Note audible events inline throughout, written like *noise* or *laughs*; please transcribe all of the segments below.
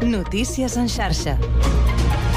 Notícies en xarxa.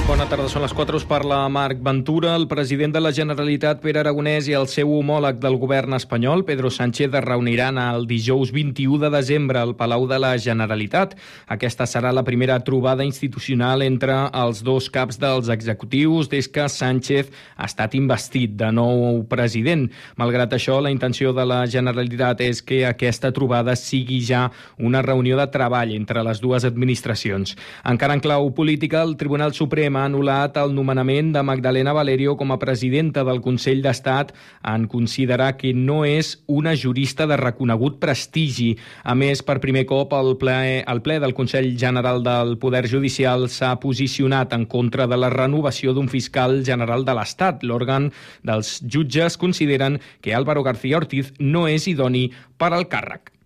Bona tarda, són les 4, us parla Marc Ventura. El president de la Generalitat, Pere Aragonès, i el seu homòleg del govern espanyol, Pedro Sánchez, es reuniran el dijous 21 de desembre al Palau de la Generalitat. Aquesta serà la primera trobada institucional entre els dos caps dels executius des que Sánchez ha estat investit de nou president. Malgrat això, la intenció de la Generalitat és que aquesta trobada sigui ja una reunió de treball entre les dues administracions. Encara en clau política, el Tribunal Suprem ha anul·lat el nomenament de Magdalena Valerio com a presidenta del Consell d'Estat en considerar que no és una jurista de reconegut prestigi. A més, per primer cop, el ple, el ple del Consell General del Poder Judicial s'ha posicionat en contra de la renovació d'un fiscal general de l'Estat. L'òrgan dels jutges consideren que Álvaro García Ortiz no és idoni per al càrrec.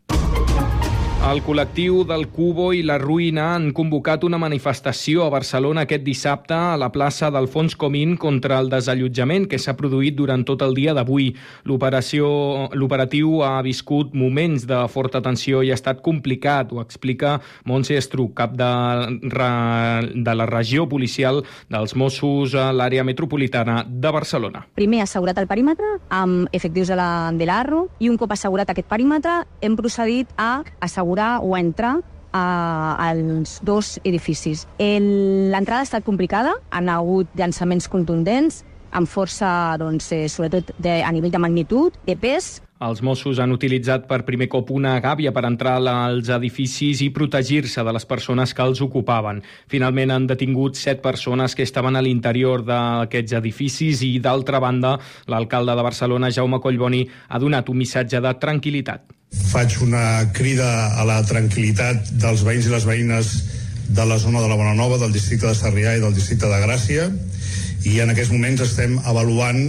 El col·lectiu del Cubo i la Ruïna han convocat una manifestació a Barcelona aquest dissabte a la plaça d'Alfons Comín contra el desallotjament que s'ha produït durant tot el dia d'avui. L'operatiu ha viscut moments de forta tensió i ha estat complicat, ho explica Montse Estruc, cap de, de la regió policial dels Mossos a l'àrea metropolitana de Barcelona. Primer assegurat el perímetre amb efectius de la, i un cop assegurat aquest perímetre hem procedit a assegurar assegurar o entrar als dos edificis. L'entrada ha estat complicada, han hagut llançaments contundents, amb força, doncs, eh, sobretot de, a nivell de magnitud, de pes, els Mossos han utilitzat per primer cop una gàbia per entrar als edificis i protegir-se de les persones que els ocupaven. Finalment han detingut set persones que estaven a l'interior d'aquests edificis i, d'altra banda, l'alcalde de Barcelona, Jaume Collboni, ha donat un missatge de tranquil·litat. Faig una crida a la tranquil·litat dels veïns i les veïnes de la zona de la Bonanova, del districte de Sarrià i del districte de Gràcia, i en aquests moments estem avaluant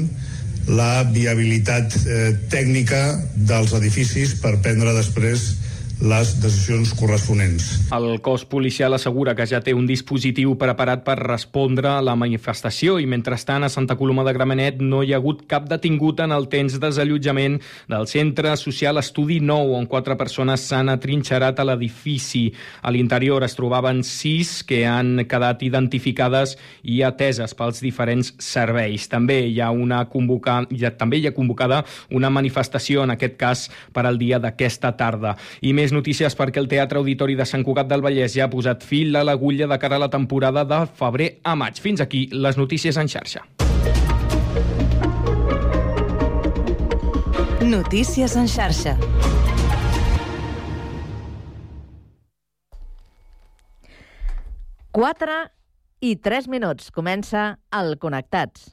la viabilitat eh, tècnica dels edificis per prendre després les decisions corresponents. El cos policial assegura que ja té un dispositiu preparat per respondre a la manifestació i, mentrestant, a Santa Coloma de Gramenet no hi ha hagut cap detingut en el temps desallotjament del Centre Social Estudi Nou, on quatre persones s'han atrinxerat a l'edifici. A l'interior es trobaven sis que han quedat identificades i ateses pels diferents serveis. També hi ha una convoca... ja, també hi ha convocada una manifestació, en aquest cas, per al dia d'aquesta tarda. I més més notícies perquè el Teatre Auditori de Sant Cugat del Vallès ja ha posat fil a l'agulla de cara a la temporada de febrer a maig. Fins aquí les notícies en xarxa. Notícies en xarxa. Quatre i tres minuts. Comença el Connectats.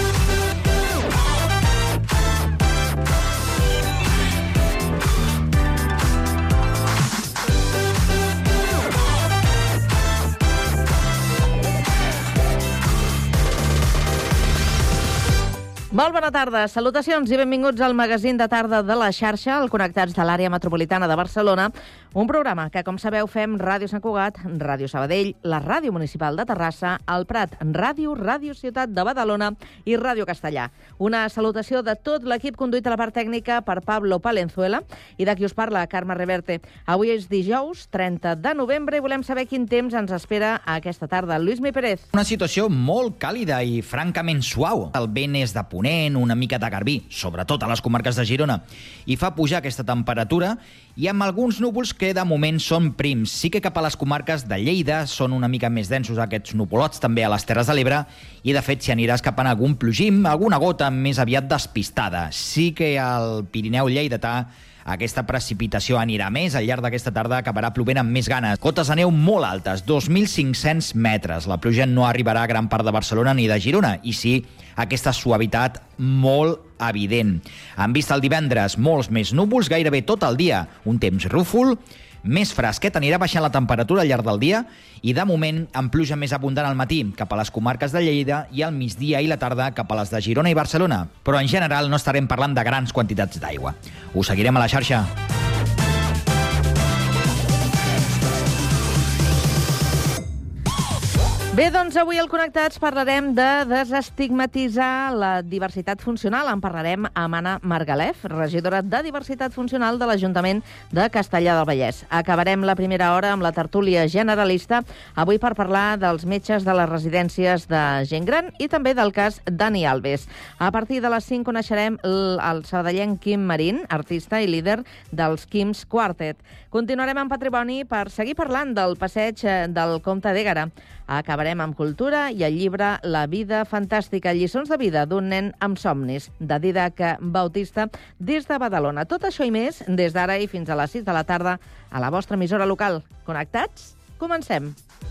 Molt bona tarda, salutacions i benvinguts al magazín de tarda de la xarxa, el Connectats de l'àrea metropolitana de Barcelona, un programa que, com sabeu, fem Ràdio Sant Cugat, Ràdio Sabadell, la Ràdio Municipal de Terrassa, el Prat Ràdio, Ràdio Ciutat de Badalona i Ràdio Castellà. Una salutació de tot l'equip conduït a la part tècnica per Pablo Palenzuela i de qui us parla, Carme Reverte. Avui és dijous, 30 de novembre, i volem saber quin temps ens espera aquesta tarda. Lluís Mi Pérez. Una situació molt càlida i francament suau. El vent és de ponent, una mica de garbí, sobretot a les comarques de Girona, i fa pujar aquesta temperatura i amb alguns núvols que de moment són prims. Sí que cap a les comarques de Lleida són una mica més densos aquests nuvolots, també a les Terres de l'Ebre, i de fet s'hi anirà escapant algun plogim, alguna gota més aviat despistada. Sí que al Pirineu lleidatà aquesta precipitació anirà més. Al llarg d'aquesta tarda acabarà plovent amb més ganes. Cotes de neu molt altes, 2.500 metres. La pluja no arribarà a gran part de Barcelona ni de Girona, i sí aquesta suavitat molt evident. En vista el divendres, molts més núvols gairebé tot el dia. Un temps rúfol, més fresquet, anirà baixant la temperatura al llarg del dia i de moment amb pluja més abundant al matí cap a les comarques de Lleida i al migdia i la tarda cap a les de Girona i Barcelona. Però en general no estarem parlant de grans quantitats d'aigua. Us seguirem a la xarxa. Bé, doncs avui al Connectats parlarem de desestigmatitzar la diversitat funcional. En parlarem amb Anna Margalef, regidora de Diversitat Funcional de l'Ajuntament de Castellà del Vallès. Acabarem la primera hora amb la tertúlia generalista, avui per parlar dels metges de les residències de gent gran i també del cas Dani Alves. A partir de les 5 coneixerem el, el sabadellenc Quim Marín, artista i líder dels Quims Quartet. Continuarem amb Patrimoni per seguir parlant del passeig eh, del Comte d'Égara. Acabarem amb cultura i el llibre La vida fantàstica, lliçons de vida d'un nen amb somnis, de Didac Bautista, des de Badalona. Tot això i més des d'ara i fins a les 6 de la tarda a la vostra emissora local. Connectats? Comencem. Tears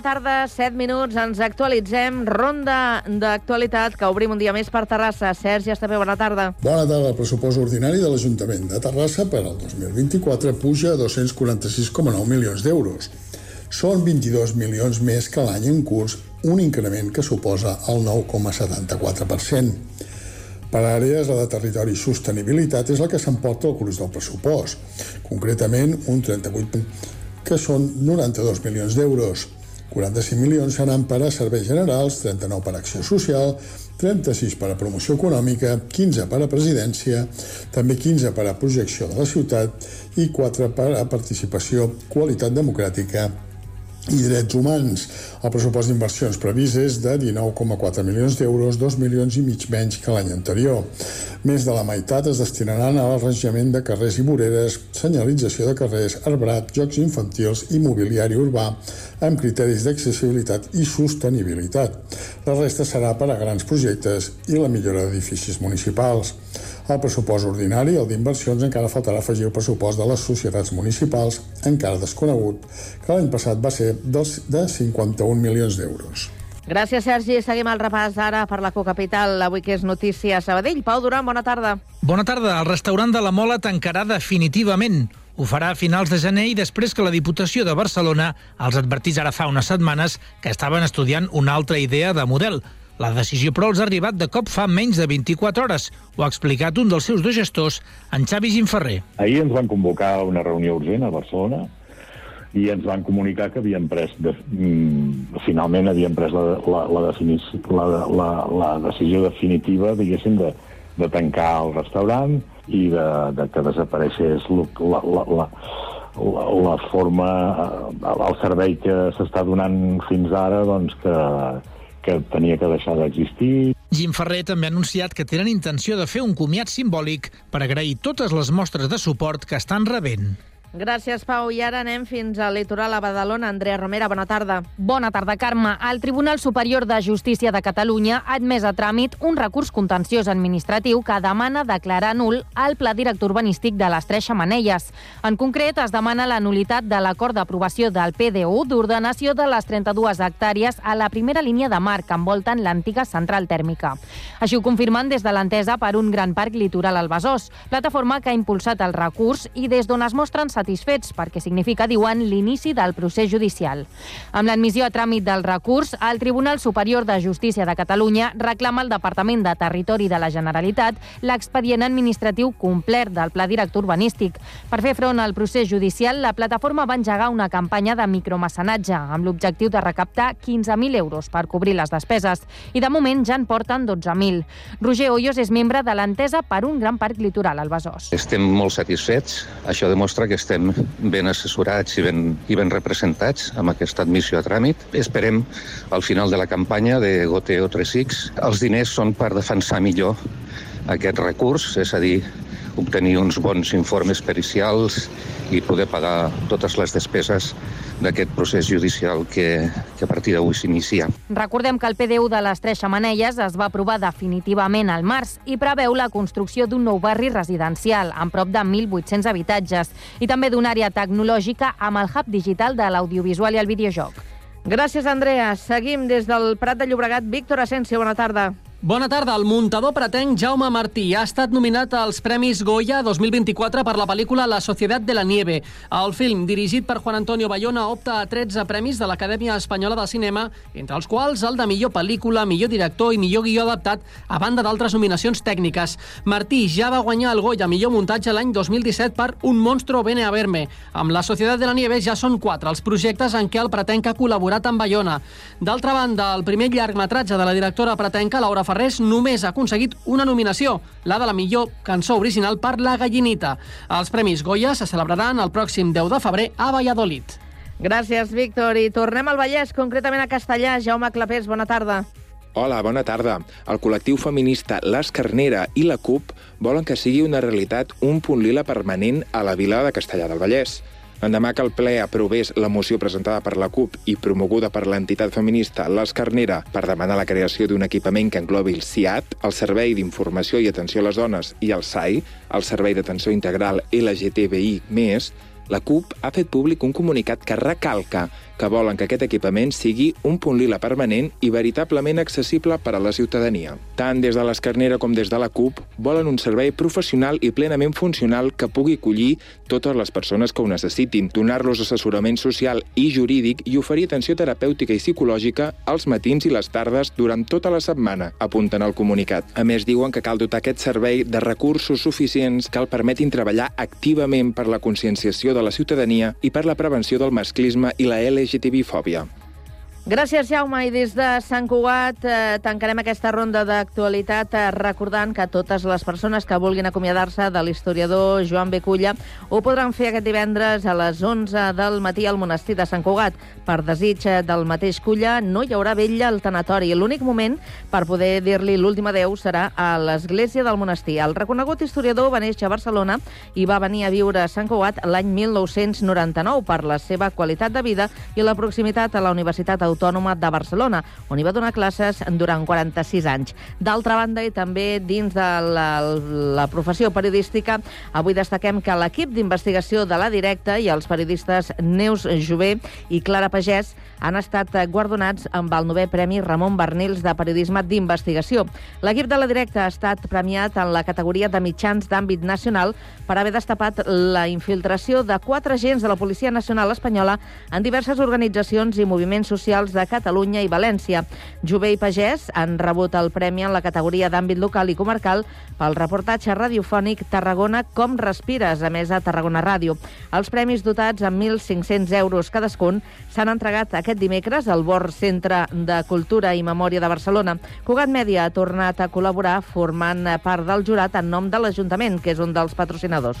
Tarda, 7 minuts, ens actualitzem. Ronda d'actualitat que obrim un dia més per Terrassa. Sergi Estapé, bona tarda. Bona tarda. El pressupost ordinari de l'Ajuntament de Terrassa per al 2024 puja a 246,9 milions d'euros. Són 22 milions més que l'any en curs, un increment que suposa el 9,74%. Per àrees, la de territori i sostenibilitat és la que s'emporta el gruix del pressupost. Concretament, un 38 que són 92 milions d'euros. 45 milions seran per a serveis generals, 39 per a acció social, 36 per a promoció econòmica, 15 per a presidència, també 15 per a projecció de la ciutat i 4 per a participació, qualitat democràtica i drets humans. El pressupost d'inversions previst és de 19,4 milions d'euros, 2 milions i mig menys que l'any anterior. Més de la meitat es destinaran a l'arranjament de carrers i voreres, senyalització de carrers, arbrat, jocs infantils i mobiliari urbà amb criteris d'accessibilitat i sostenibilitat. La resta serà per a grans projectes i la millora d'edificis municipals. Al pressupost ordinari, el d'inversions, encara faltarà afegir el pressupost de les societats municipals, encara desconegut, que l'any passat va ser dels, de 51 milions d'euros. Gràcies, Sergi. Seguim el repàs ara per la cocapital. Avui que és notícia a Sabadell. Pau Duran, bona tarda. Bona tarda. El restaurant de la Mola tancarà definitivament. Ho farà a finals de gener i després que la Diputació de Barcelona els advertís ara fa unes setmanes que estaven estudiant una altra idea de model. La decisió, però, els ha arribat de cop fa menys de 24 hores. Ho ha explicat un dels seus dos gestors, en Xavi Ginferrer. Ahir ens van convocar a una reunió urgent a Barcelona i ens van comunicar que havien pres, de, mm, finalment havien pres la, la, la, la, la, la decisió definitiva, diguéssim, de, de tancar el restaurant i de, de que desapareixés la, la, la, la, la forma, eh, el servei que s'està donant fins ara, doncs que, que tenia que deixar d'existir Ginferrer també ha anunciat que tenen intenció de fer un comiat simbòlic per agrair totes les mostres de suport que estan rebent. Gràcies, Pau. I ara anem fins al litoral a Badalona. Andrea Romera, bona tarda. Bona tarda, Carme. El Tribunal Superior de Justícia de Catalunya ha admès a tràmit un recurs contenciós administratiu que demana declarar nul el pla director urbanístic de les Tres Xamanelles. En concret, es demana la nulitat de l'acord d'aprovació del PDU d'ordenació de les 32 hectàrees a la primera línia de mar que envolten l'antiga central tèrmica. Així ho confirmen des de l'entesa per un gran parc litoral al Besòs, plataforma que ha impulsat el recurs i des d'on es mostren satisfets perquè significa, diuen, l'inici del procés judicial. Amb l'admissió a tràmit del recurs, el Tribunal Superior de Justícia de Catalunya reclama al Departament de Territori de la Generalitat l'expedient administratiu complet del Pla Director Urbanístic. Per fer front al procés judicial, la plataforma va engegar una campanya de micromecenatge amb l'objectiu de recaptar 15.000 euros per cobrir les despeses i de moment ja en porten 12.000. Roger Hoyos és membre de l'Entesa per un gran parc litoral al Besòs. Estem molt satisfets. Això demostra que estem ben assessorats i ben, i ben representats amb aquesta admissió a tràmit. Esperem, al final de la campanya de Goteo 3X, els diners són per defensar millor aquest recurs, és a dir, obtenir uns bons informes pericials i poder pagar totes les despeses d'aquest procés judicial que, que a partir d'avui s'inicia. Recordem que el PDU de les Tres Xamanelles es va aprovar definitivament al març i preveu la construcció d'un nou barri residencial amb prop de 1.800 habitatges i també d'una àrea tecnològica amb el hub digital de l'audiovisual i el videojoc. Gràcies, Andrea. Seguim des del Prat de Llobregat. Víctor Asensio, bona tarda. Bona tarda. El muntador pretenc Jaume Martí ha estat nominat als Premis Goya 2024 per la pel·lícula La Societat de la Nieve. El film, dirigit per Juan Antonio Bayona, opta a 13 premis de l'Acadèmia Espanyola del Cinema, entre els quals el de millor pel·lícula, millor director i millor guió adaptat, a banda d'altres nominacions tècniques. Martí ja va guanyar el Goya millor muntatge l'any 2017 per Un monstro bene a verme. Amb La Societat de la Nieve ja són quatre els projectes en què el pretenc ha col·laborat amb Bayona. D'altra banda, el primer llargmetratge de la directora pretenca, Laura Ferrés només ha aconseguit una nominació, la de la millor cançó original per La Gallinita. Els Premis Goya se celebraran el pròxim 10 de febrer a Valladolid. Gràcies, Víctor. I tornem al Vallès, concretament a Castellà. Jaume Clapés, bona tarda. Hola, bona tarda. El col·lectiu feminista Les Carnera i la CUP volen que sigui una realitat un punt lila permanent a la vila de Castellà del Vallès. L'endemà que el ple aprovés la moció presentada per la CUP i promoguda per l'entitat feminista Les Carnera per demanar la creació d'un equipament que englobi el CIAT, el Servei d'Informació i Atenció a les Dones, i el SAI, el Servei d'Atenció Integral LGTBI+, la CUP ha fet públic un comunicat que recalca que volen que aquest equipament sigui un punt lila permanent i veritablement accessible per a la ciutadania. Tant des de l'Escarnera com des de la CUP volen un servei professional i plenament funcional que pugui acollir totes les persones que ho necessitin, donar-los assessorament social i jurídic i oferir atenció terapèutica i psicològica als matins i les tardes durant tota la setmana, apunten al comunicat. A més, diuen que cal dotar aquest servei de recursos suficients que el permetin treballar activament per la conscienciació de la ciutadania i per la prevenció del masclisme i la CCTV-Phobia Gràcies, Jaume. I des de Sant Cugat eh, tancarem aquesta ronda d'actualitat eh, recordant que totes les persones que vulguin acomiadar-se de l'historiador Joan Beculla ho podran fer aquest divendres a les 11 del matí al monestir de Sant Cugat. Per desig eh, del mateix Culla no hi haurà vella al tanatori. L'únic moment per poder dir-li l'últim adeu serà a l'església del monestir. El reconegut historiador va néixer a Barcelona i va venir a viure a Sant Cugat l'any 1999 per la seva qualitat de vida i la proximitat a la Universitat Autònoma de Barcelona, on hi va donar classes durant 46 anys. D'altra banda, i també dins de la, la professió periodística, avui destaquem que l'equip d'investigació de la Directa i els periodistes Neus Jové i Clara Pagès han estat guardonats amb el novè Premi Ramon Bernils de Periodisme d'Investigació. L'equip de la Directa ha estat premiat en la categoria de mitjans d'àmbit nacional per haver destapat la infiltració de quatre agents de la Policia Nacional Espanyola en diverses organitzacions i moviments socials de Catalunya i València. Jové i Pagès han rebut el premi en la categoria d'àmbit local i comarcal pel reportatge radiofònic Tarragona Com respires, a més a Tarragona Ràdio. Els premis dotats amb 1.500 euros cadascun s'han entregat aquest dimecres al Bord Centre de Cultura i Memòria de Barcelona. Cugat Mèdia ha tornat a col·laborar formant part del jurat en nom de l'Ajuntament, que és un dels patrocinadors.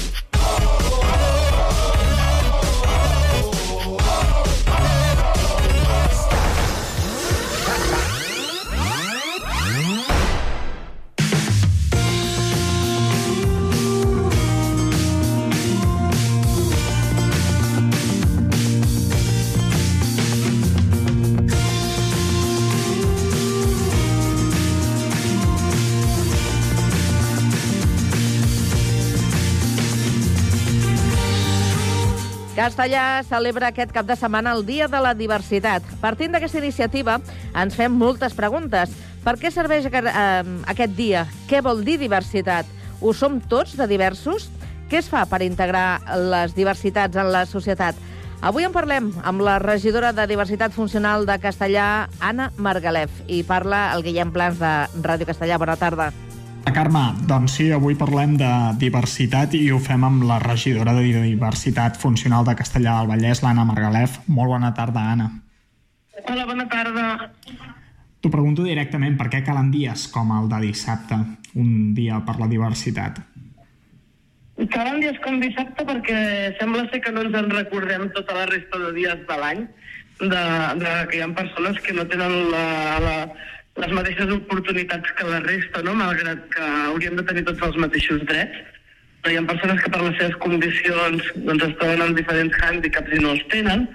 Castellà celebra aquest cap de setmana el Dia de la Diversitat. Partint d'aquesta iniciativa, ens fem moltes preguntes. Per què serveix aquest, eh, aquest dia? Què vol dir diversitat? Ho som tots de diversos? Què es fa per integrar les diversitats en la societat? Avui en parlem amb la regidora de Diversitat Funcional de Castellà, Anna Margalef, i parla el Guillem Plans de Ràdio Castellà. Bona tarda. Carme, doncs sí, avui parlem de diversitat i ho fem amb la regidora de Diversitat Funcional de Castellà del Vallès, l'Anna Margalef. Molt bona tarda, Anna. Hola, bona tarda. T'ho pregunto directament, per què calen dies com el de dissabte, un dia per la diversitat? Calen dies com dissabte perquè sembla ser que no ens en recordem tota la resta de dies de l'any, de, de que hi ha persones que no tenen la, la, les mateixes oportunitats que la resta, no? malgrat que hauríem de tenir tots els mateixos drets. Però hi ha persones que per les seves condicions doncs, es troben amb diferents hàndicaps i no els tenen,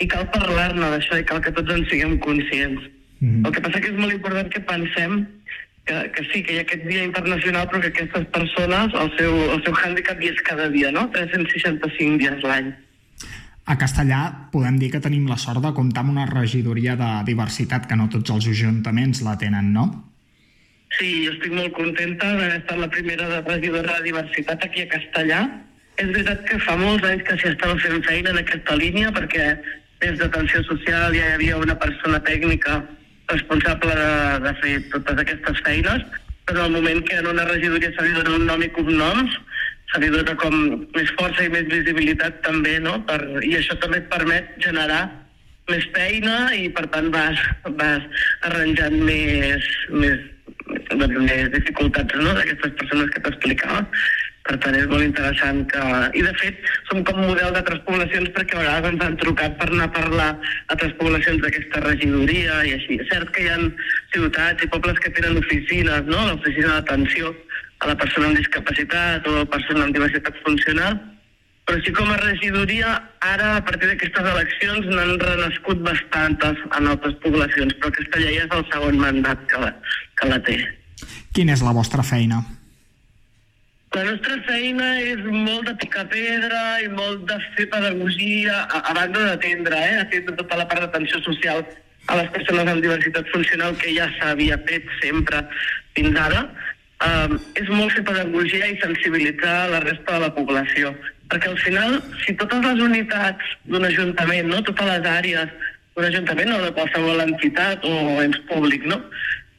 i cal parlar-ne d'això i cal que tots en siguem conscients. Mm. El que passa que és molt important que pensem que, que sí, que hi ha aquest dia internacional, però que aquestes persones, el seu, el seu hàndicap hi és cada dia, no? 365 dies l'any. A Castellà podem dir que tenim la sort de comptar amb una regidoria de diversitat que no tots els ajuntaments la tenen, no? Sí, jo estic molt contenta d'haver estat la primera de regidora de diversitat aquí a Castellà. És veritat que fa molts anys que s'hi estava fent feina en aquesta línia perquè des d'atenció social ja hi havia una persona tècnica responsable de, de fer totes aquestes feines, però en el moment que en una regidoria se li dona un nom i cognoms, se li dona com més força i més visibilitat també, no? Per, I això també et permet generar més feina i per tant vas, vas arranjant més, més, doncs, més dificultats no? d'aquestes persones que t'explicava. Per tant, és molt interessant que... I, de fet, som com model d'altres poblacions perquè a vegades ens han trucat per anar a parlar a altres poblacions d'aquesta regidoria i així. És cert que hi ha ciutats i pobles que tenen oficines, no? L'oficina d'atenció a la persona amb discapacitat o a la persona amb diversitat funcional, però així com a regidoria, ara, a partir d'aquestes eleccions, n'han renascut bastantes en altres poblacions, però Castellà ja és el segon mandat que la, que la té. Quina és la vostra feina? La nostra feina és molt de picar pedra i molt de fer pedagogia, a, a banda d'atendre, eh? atendre tota la part d'atenció social a les persones amb diversitat funcional que ja s'havia fet sempre fins ara. Um, és molt fer pedagogia i sensibilitzar la resta de la població. Perquè al final, si totes les unitats d'un ajuntament, no? totes les àrees d'un ajuntament o de qualsevol entitat o ens públic, no?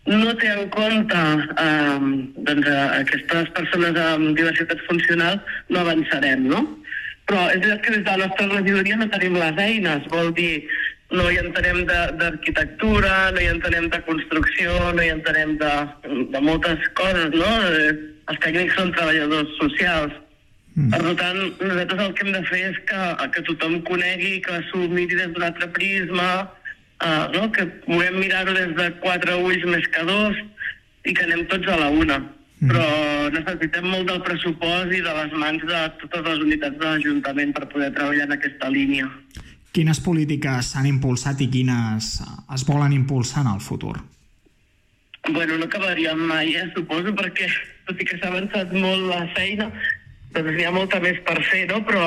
no té en compte eh, doncs, aquestes persones amb diversitat funcional, no avançarem, no? Però és veritat que des de la nostra regidoria no tenim les eines, vol dir, no hi entenem de- d'arquitectura, no hi entenem de construcció, no hi entenem de, de moltes coses, no? Eh, Els tècnics són treballadors socials. Mm. Per tant, nosaltres el que hem de fer és que, que tothom conegui, que s'ho miri des d'un altre prisma, uh, no? que puguem mirar-ho des de quatre ulls més que dos i que anem tots a la una. Mm. Però necessitem molt del pressupost i de les mans de totes les unitats de l'Ajuntament per poder treballar en aquesta línia. Quines polítiques s'han impulsat i quines es volen impulsar en el futur? Bueno, no acabaríem mai, eh, suposo, perquè tot i que s'ha avançat molt la feina, doncs hi ha molta més per fer, no? Però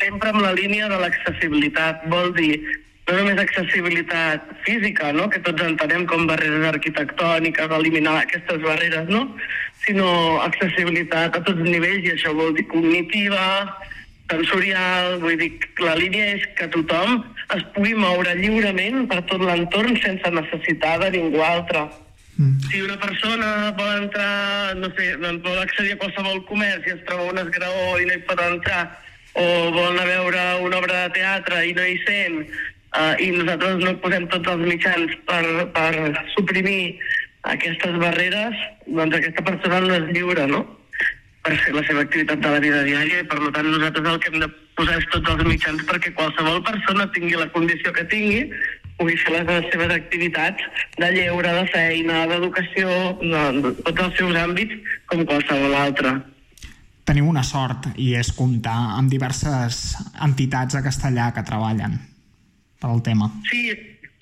sempre amb la línia de l'accessibilitat. Vol dir, no només accessibilitat física, no? que tots entenem com barreres arquitectòniques, eliminar aquestes barreres, no? sinó accessibilitat a tots els nivells, i això vol dir cognitiva, sensorial, vull dir, la línia és que tothom es pugui moure lliurement per tot l'entorn sense necessitar de ningú altre. Mm. Si una persona vol entrar, no sé, doncs vol accedir a qualsevol comerç i es troba un esgraó i no hi pot entrar, o vol anar a veure una obra de teatre i no hi sent, uh, i nosaltres no posem tots els mitjans per, per suprimir aquestes barreres, doncs aquesta persona no és lliure, no? Per fer la seva activitat de la vida diària i per tant nosaltres el que hem de posar és tots els mitjans perquè qualsevol persona tingui la condició que tingui pugui fer les seves activitats de lleure, de feina, d'educació, de, de tots els seus àmbits com qualsevol altre. Teniu una sort i és comptar amb diverses entitats a castellà que treballen pel tema. Sí,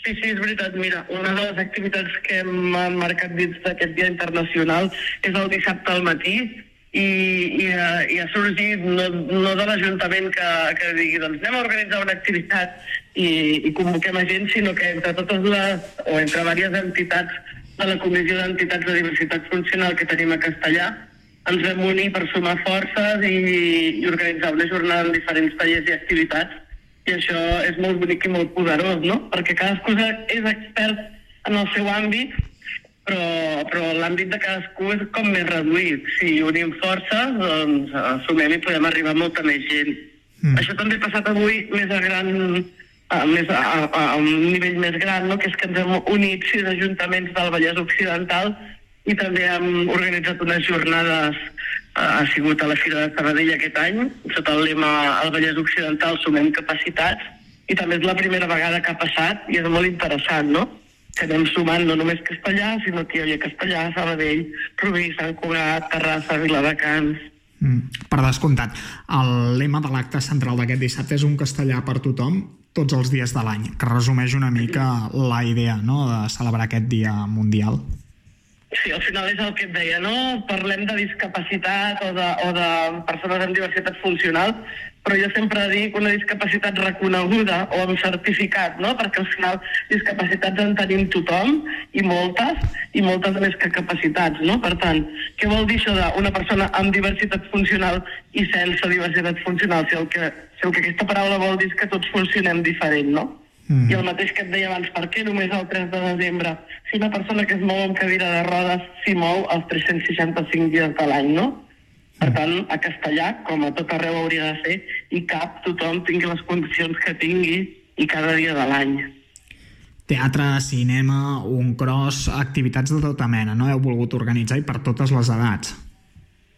sí, sí, és veritat. Mira, una de les activitats que hem marcat dins d'aquest dia internacional és el dissabte al matí, i, i, i ha sorgit no, no de l'Ajuntament que, que digui doncs anem a organitzar una activitat i, i convoquem a gent, sinó que entre totes les, o entre diverses entitats de la Comissió d'Entitats de Diversitat Funcional que tenim a Castellà, ens vam unir per sumar forces i, i organitzar una jornada amb diferents tallers i activitats i això és molt bonic i molt poderós, no? Perquè cadascú és expert en el seu àmbit però, però l'àmbit de cadascú és com més reduït. Si unim forces, doncs assumem i podem arribar a molta més gent. Mm. Això també ha passat avui més a gran a, més a, a, a un nivell més gran, no? que és que ens hem unit sis ajuntaments del Vallès Occidental i també hem organitzat unes jornades ha sigut a la Fira de Sabadell aquest any, sota el lema al Vallès Occidental sumem capacitats, i també és la primera vegada que ha passat i és molt interessant, no? Que anem sumant no només castellà, sinó que hi havia castellà, Sabadell, Rubí, Sant Cugat, Terrassa, Viladecans... Mm, per descomptat, el lema de l'acte central d'aquest dissabte és un castellà per tothom tots els dies de l'any, que resumeix una mica la idea no?, de celebrar aquest dia mundial. Sí, al final és el que et deia, no? Parlem de discapacitat o de, o de persones amb diversitat funcional, però jo sempre dic una discapacitat reconeguda o amb certificat, no? Perquè al final discapacitats en tenim tothom i moltes, i moltes més que capacitats, no? Per tant, què vol dir això d'una persona amb diversitat funcional i sense diversitat funcional? Si el que, si el que aquesta paraula vol dir és que tots funcionem diferent, no? Mm. I el mateix que et deia abans, per què només el 3 de desembre? Si una persona que es mou amb cadira de rodes s'hi mou els 365 dies de l'any, no? Per tant, a castellà, com a tot arreu hauria de ser, i cap tothom tingui les condicions que tingui i cada dia de l'any. Teatre, cinema, un cross, activitats de tota mena, no? Heu volgut organitzar i per totes les edats.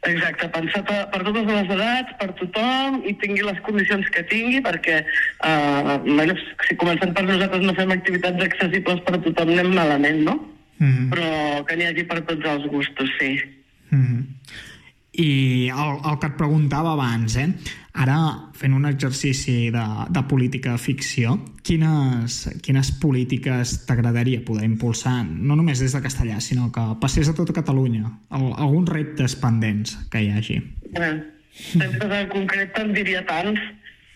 Exacte, pensat per, per totes les edats, per tothom, i tingui les condicions que tingui, perquè eh, bueno, si comencem per nosaltres no fem activitats accessibles per tothom, anem malament, no? Mm -hmm. Però que n'hi hagi per tots els gustos, sí. Mm -hmm. I el, el que et preguntava abans, eh? ara fent un exercici de, de política ficció, quines, quines polítiques t'agradaria poder impulsar, no només des de castellà, sinó que passés a tota Catalunya? El, alguns reptes pendents que hi hagi? Bé, reptes en concret te'n diria tants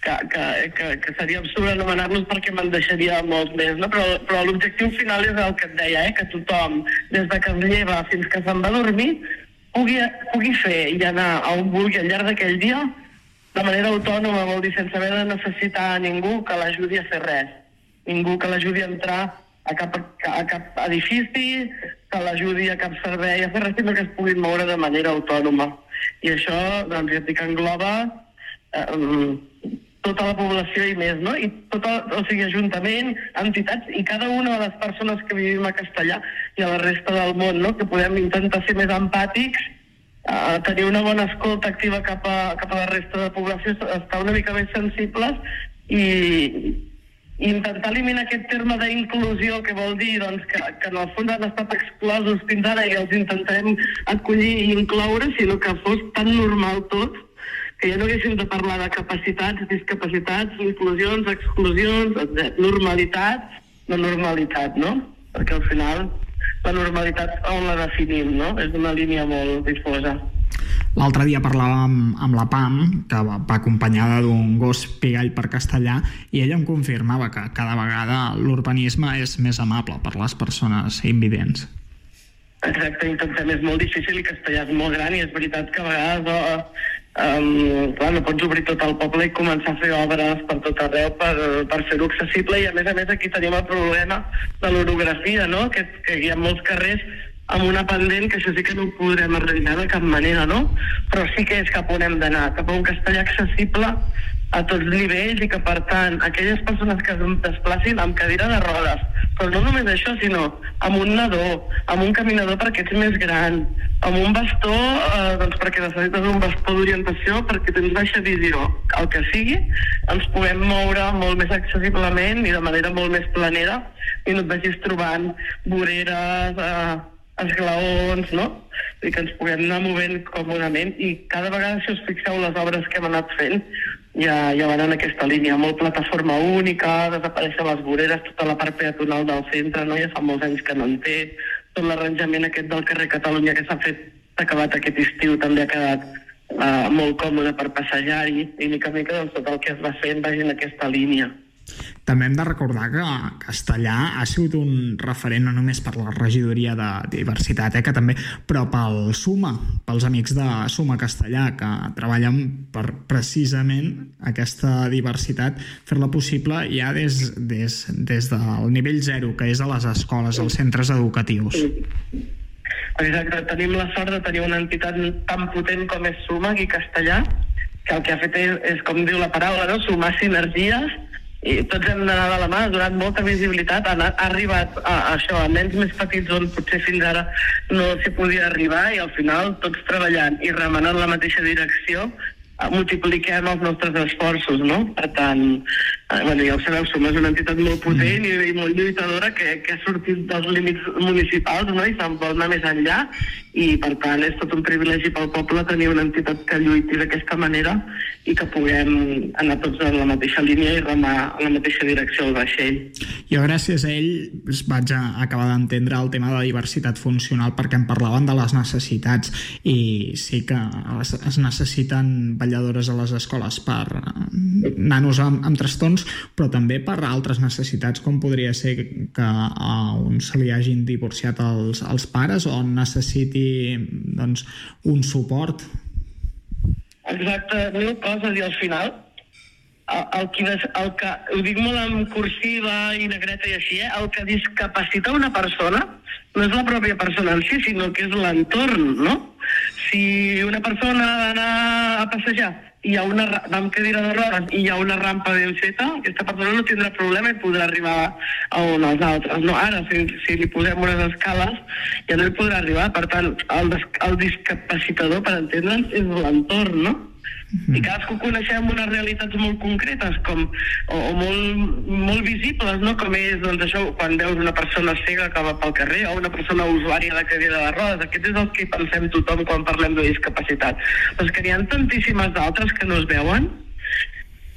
que, que, que, que seria absurd anomenar-los perquè me'n deixaria molts més, no? però, però l'objectiu final és el que et deia, eh? que tothom, des de que es lleva fins que se'n va dormir, pugui, pugui fer i anar a on vulgui al llarg d'aquell dia de manera autònoma, vol dir sense haver de necessitar a ningú que l'ajudi a fer res. Ningú que l'ajudi a entrar a cap, a cap edifici, que l'ajudi a cap servei, a fer res, sinó que es pugui moure de manera autònoma. I això, doncs, ja dic, engloba eh, tota la població i més, no? I tot el, o sigui, ajuntament, entitats i cada una de les persones que vivim a Castellà i a la resta del món, no? Que podem intentar ser més empàtics, eh, tenir una bona escolta activa cap a, cap a la resta de la població, estar una mica més sensibles i, i intentar eliminar aquest terme d'inclusió que vol dir doncs, que, que en el fons han estat exclosos fins ara i els intentarem acollir i incloure, sinó que fos tan normal tot que ja no haguéssim de parlar de capacitats, discapacitats, inclusions, exclusions, etc. normalitat, no normalitat, no? Perquè al final la normalitat on la definim, no? És una línia molt difosa. L'altre dia parlàvem amb la Pam, que va, va acompanyada d'un gos pigall per castellà, i ella em confirmava que cada vegada l'urbanisme és més amable per les persones invidents. Exacte, intentem, és molt difícil i castellà és molt gran i és veritat que a vegades Um, clar, no pots obrir tot el poble i començar a fer obres per tot arreu per, per fer-ho accessible i a més a més aquí tenim el problema de l'orografia, no? que, que hi ha molts carrers amb una pendent que això sí que no ho podrem arreglar de cap manera, no? Però sí que és cap on hem d'anar, cap a un castellà accessible a tots nivells i que, per tant, aquelles persones que es desplacin amb cadira de rodes, però no només això, sinó amb un nadó, amb un caminador perquè ets més gran, amb un bastó, eh, doncs perquè necessites un bastó d'orientació perquè tens baixa visió. El que sigui, ens puguem moure molt més accessiblement i de manera molt més planera i no et vagis trobant voreres, eh, esglaons, no? I que ens puguem anar movent còmodament i cada vegada, si us fixeu les obres que hem anat fent, ja, ja van en aquesta línia, molt plataforma única, desapareixen les voreres, tota la part peatonal del centre, no? ja fa molts anys que no en té, tot l'arranjament aquest del carrer Catalunya que s'ha fet, acabat aquest estiu, també ha quedat uh, molt còmode per passejar-hi, i mica en mica doncs, tot el que es va fent vagi en aquesta línia. També hem de recordar que Castellà ha sigut un referent no només per la regidoria de diversitat, eh, que també, però pel SUMA, pels amics de SUMA Castellà, que treballen per precisament aquesta diversitat, fer-la possible ja des, des, des del nivell zero, que és a les escoles, als centres educatius. Exacte, tenim la sort de tenir una entitat tan potent com és Suma aquí Castellà, que el que ha fet és, és com diu la paraula, no? sumar sinergies i tots hem d'anar de la mà, ha donat molta visibilitat, ha, ha arribat a, a això, a nens més petits on potser fins ara no s'hi podia arribar i al final tots treballant i remenant la mateixa direcció multipliquem els nostres esforços, no? Per tant, eh, bueno, ja ho sabeu, som una entitat molt potent i, i molt lluitadora que, que ha sortit dels límits municipals no? i se'n vol anar més enllà i per tant és tot un privilegi pel poble tenir una entitat que lluiti d'aquesta manera i que puguem anar tots en la mateixa línia i remar en la mateixa direcció del vaixell. Jo gràcies a ell vaig a acabar d'entendre el tema de la diversitat funcional perquè em parlaven de les necessitats i sí que es, es necessiten balladores a les escoles per eh, nanos amb, amb trastorns però també per altres necessitats com podria ser que a un se li hagin divorciat els, els pares o necessiti doncs, un suport. Exacte, mil coses i al final el, el, que, el que, ho dic molt en cursiva i negreta i així, eh? el que discapacita una persona no és la pròpia persona en si, sinó que és l'entorn, no? Si una persona ha d'anar a passejar i hi ha una, ra- va amb cadira de rodes i hi ha una rampa ben feta, aquesta persona no tindrà problema i podrà arribar a on els altres. No, ara, si, si li posem unes escales, ja no hi podrà arribar. Per tant, el, el discapacitador, per entendre'ns, és l'entorn, no? I cadascú coneixem unes realitats molt concretes com, o, o molt, molt visibles, no? com és doncs, això, quan veus una persona cega que va pel carrer o una persona usuària de cadira de rodes. Aquest és el que pensem tothom quan parlem de discapacitat. Però és que n'hi ha tantíssimes d'altres que no es veuen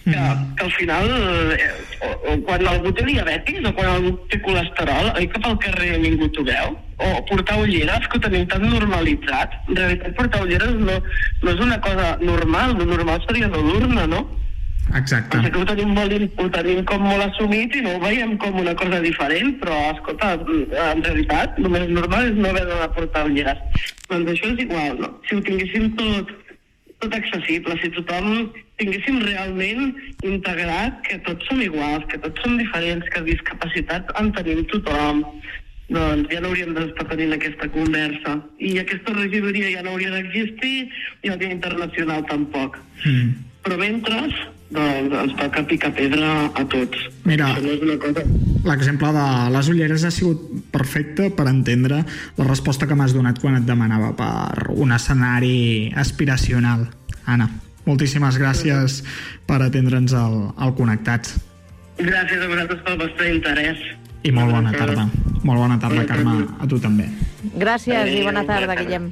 que, que al final, eh, o, o quan algú té diabetis o quan algú té colesterol, oi que pel carrer ningú t'ho veu? O portar ulleres, que ho tenim tan normalitzat. En realitat, portar ulleres no, no és una cosa normal, lo normal seria no dur-ne, no? Exacte. Passa que ho tenim, molt, ho tenim com molt assumit i no ho veiem com una cosa diferent, però, escolta, en realitat, el més normal és no haver de portar ulleres. Doncs això és igual, no? Si ho tinguéssim tot, tot accessible, si tothom tinguéssim realment integrat que tots som iguals, que tots som diferents, que discapacitat en tenim tothom, doncs ja no hauríem d'estar tenint aquesta conversa. I aquesta regidoria ja no hauria d'existir i el Dia Internacional tampoc. Mm. Però mentre, doncs ens toca picar pedra a tots. Mira, Això no és una cosa... l'exemple de les ulleres ha sigut perfecte per entendre la resposta que m'has donat quan et demanava per un escenari aspiracional. Anna, moltíssimes gràcies per atendre'ns al, al Connectats. Gràcies a vosaltres pel vostre interès. I molt bona tarda. Molt bona tarda, Carme, a tu també. Gràcies i bona tarda, Guillem.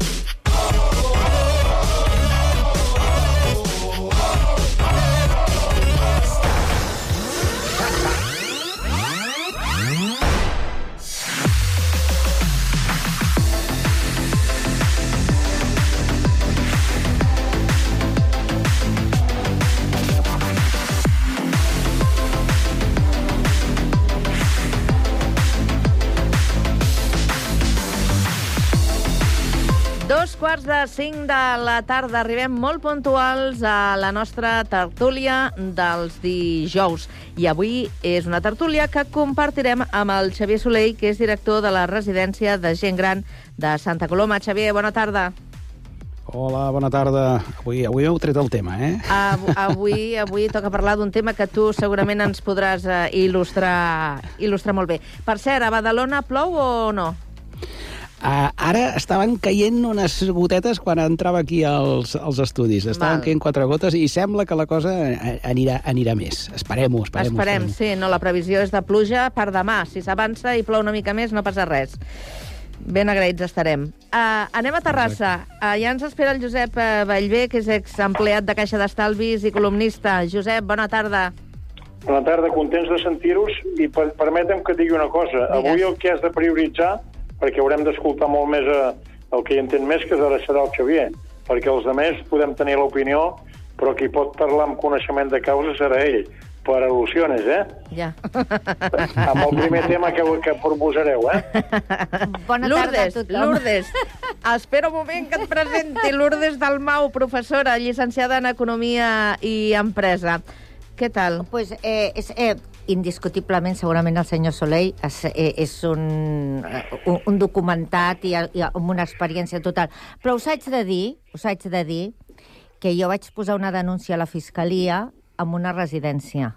Dos quarts de cinc de la tarda. Arribem molt puntuals a la nostra tertúlia dels dijous. I avui és una tertúlia que compartirem amb el Xavier Soleil, que és director de la residència de gent gran de Santa Coloma. Xavier, bona tarda. Hola, bona tarda. Avui, avui heu tret el tema, eh? Av avui, avui toca parlar d'un tema que tu segurament ens podràs eh, il·lustrar, il·lustrar molt bé. Per cert, a Badalona plou o no? Uh, ara estaven caient unes gotetes quan entrava aquí als, als estudis. Estaven Val. caient quatre gotes i sembla que la cosa anirà, anirà més. Esperem-ho, esperem-ho. Esperem, sí. No, la previsió és de pluja per demà. Si s'avança i plou una mica més, no passa res. Ben agraïts estarem. Uh, anem a Terrassa. Uh, ja ens espera el Josep Vallvé, que és exempleat de Caixa d'Estalvis i columnista. Josep, bona tarda. Bona tarda, contents de sentir-vos i per, permetem que digui una cosa. Digues. Avui el que has de prioritzar, perquè haurem d'escoltar molt més a, el que hi entén més, que ara serà el Xavier, perquè els altres podem tenir l'opinió, però qui pot parlar amb coneixement de causa serà ell, per al·lusiones, eh? Ja. *laughs* Amb el primer tema que, que proposareu, eh? Bona Lourdes, tarda a tothom. Lourdes, espera un moment que et presenti Lourdes Dalmau, professora, llicenciada en Economia i Empresa. Què tal? Pues, eh, és, eh, indiscutiblement, segurament el senyor Soleil és, eh, és un, eh, un, un documentat i, i amb una experiència total. Però us haig de dir, us haig de dir que jo vaig posar una denúncia a la Fiscalia amb una residència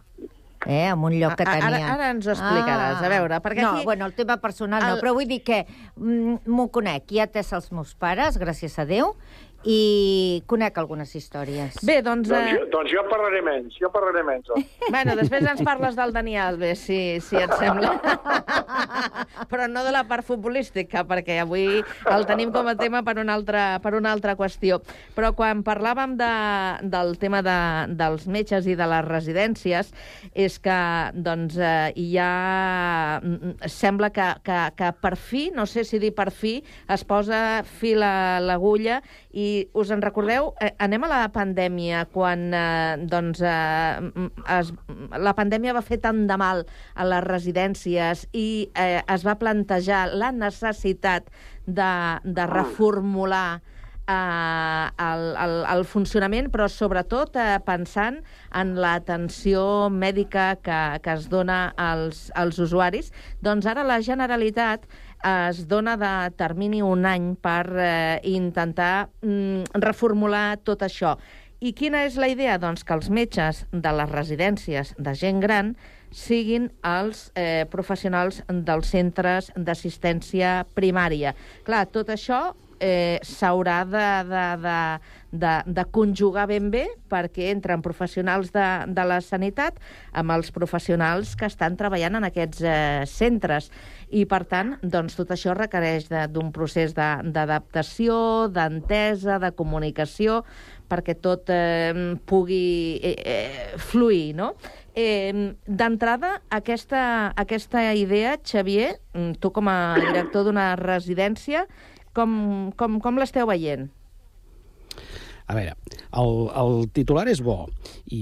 eh, en un lloc que A- ara- tenia... ara ens ho explicaràs, a veure, perquè no, aquí- bueno, el tema personal no, El- però vull dir que mm, m'ho conec, ja té els meus pares, gràcies a Déu, i conec algunes històries. Bé, doncs... Doncs, Eh... jo, doncs jo parlaré menys, jo parlaré menys. Doncs. *laughs* Bueno, després ens parles del Dani Alves, si, si et sembla. *laughs* Però no de la part futbolística, perquè avui el tenim com a tema per una altra, per una altra qüestió. Però quan parlàvem de, del tema de, dels metges i de les residències, és que doncs, eh, hi ha... mm, Sembla que, que, que per fi, no sé si dir per fi, es posa fil a l'agulla i us en recordeu? Eh, anem a la pandèmia, quan eh, doncs, eh, es, la pandèmia va fer tant de mal a les residències i eh, es va plantejar la necessitat de, de reformular eh, el, el, el funcionament, però sobretot eh, pensant en l'atenció mèdica que, que es dona als, als usuaris, doncs ara la Generalitat es dona de termini un any per eh, intentar mm, reformular tot això. I quina és la idea? Doncs que els metges de les residències de gent gran siguin els eh, professionals dels centres d'assistència primària. Clar, tot això eh, s'haurà de, de, de, de, de conjugar ben bé perquè entren professionals de, de la sanitat amb els professionals que estan treballant en aquests eh, centres. I, per tant, doncs, tot això requereix de- d'un procés de- d'adaptació, d'entesa, de comunicació, perquè tot eh, pugui eh, eh, fluir, no? Eh, D'entrada, aquesta, aquesta idea, Xavier, mm, tu com a director d'una residència, com, com, com l'esteu veient? A veure, el, el titular és bo, i,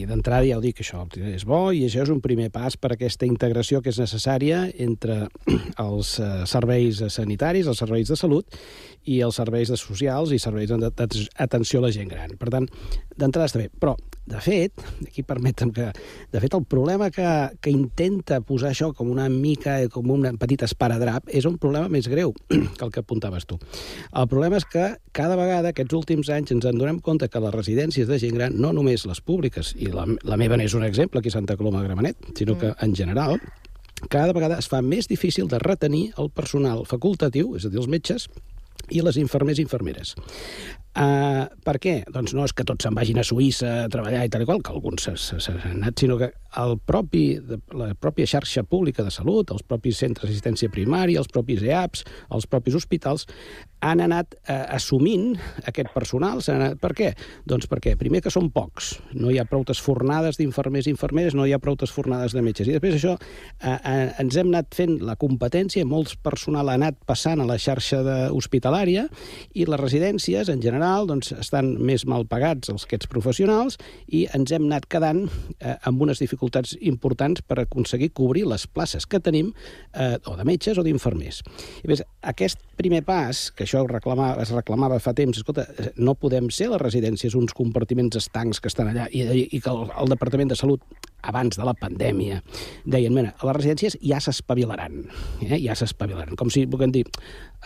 i d'entrada ja ho dic, això, el titular és bo, i això és un primer pas per aquesta integració que és necessària entre *clears throat* els eh, serveis sanitaris, els serveis de salut, i els serveis de socials i serveis d'atenció a la gent gran. Per tant, d'entrada està bé. Però, de fet, aquí permetem que... De fet, el problema que, que intenta posar això com una mica, com un petit esparadrap, és un problema més greu *clears throat* que el que apuntaves tu. El problema és que cada vegada, aquests últims anys, ens en donem compte que les residències de gent gran, no només les públiques, i la, la meva n'és un exemple aquí a Santa Coloma de Gramenet, sinó que, en general, cada vegada es fa més difícil de retenir el personal facultatiu, és a dir, els metges, i les infermers i infermeres. Uh, per què? Doncs no és que tots se'n vagin a Suïssa a treballar i tal i qual, que alguns s'han anat, sinó que el propi, la pròpia xarxa pública de salut, els propis centres d'assistència primària, els propis EAPs, els propis hospitals, han anat eh, assumint aquest personal. Anat... Per què? Doncs perquè, primer, que són pocs. No hi ha proutes fornades d'infermers i infermeres, no hi ha proutes fornades de metges. I després això, eh, eh, ens hem anat fent la competència, molts personal ha anat passant a la xarxa de hospitalària i les residències, en general, doncs, estan més mal pagats els aquests professionals i ens hem anat quedant eh, amb unes dificultats importants per aconseguir cobrir les places que tenim eh, o de metges o d'infermers. Aquest primer pas, que això reclamava, es reclamava fa temps, escolta, no podem ser les residències uns compartiments estancs que estan allà i, i que el, el Departament de Salut abans de la pandèmia, deien, mira, a les residències ja s'espavilaran, eh? ja s'espavilaran. Com si, puguem dir,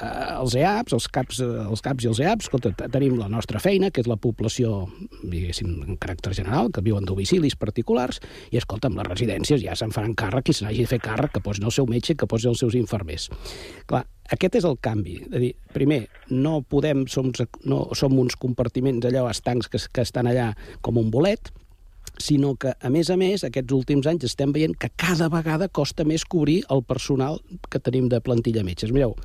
eh, els EAPs, els CAPs, els CAPs i els EAPs, escolta, tenim la nostra feina, que és la població, diguéssim, en caràcter general, que viuen domicilis particulars, i, escolta, amb les residències ja se'n faran càrrec, qui se n'hagi de fer càrrec, que posin el seu metge, que posin els seus infermers. Clar, aquest és el canvi. És a dir, primer, no podem, som, no, som uns compartiments allò estancs que, que estan allà com un bolet, sinó que, a més a més, aquests últims anys estem veient que cada vegada costa més cobrir el personal que tenim de plantilla metges. Mireu,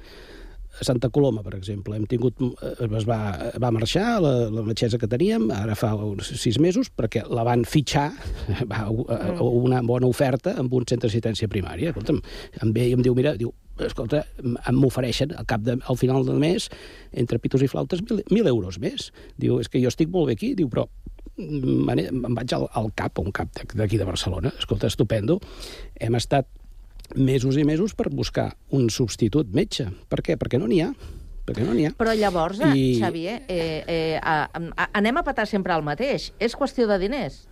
a Santa Coloma, per exemple, hem tingut, eh, es va, va marxar la, la metgessa que teníem, ara fa uns sis mesos, perquè la van fitxar, *laughs* va, a, a una bona oferta amb un centre d'assistència primària. Escolta'm, em ve i em diu, mira, diu, escolta, m'ofereixen al cap de, al final del mes, entre pitos i flautes, mil, mil euros més. Diu, és que jo estic molt bé aquí, diu, però me'n vaig al, al CAP, un CAP d'aquí de Barcelona. Escolta, estupendo. Hem estat mesos i mesos per buscar un substitut metge. Per què? Perquè no n'hi ha. Perquè no n'hi ha. Però llavors, I... I- Xavier, eh, eh, a, a, anem a patar sempre al mateix. És qüestió de diners.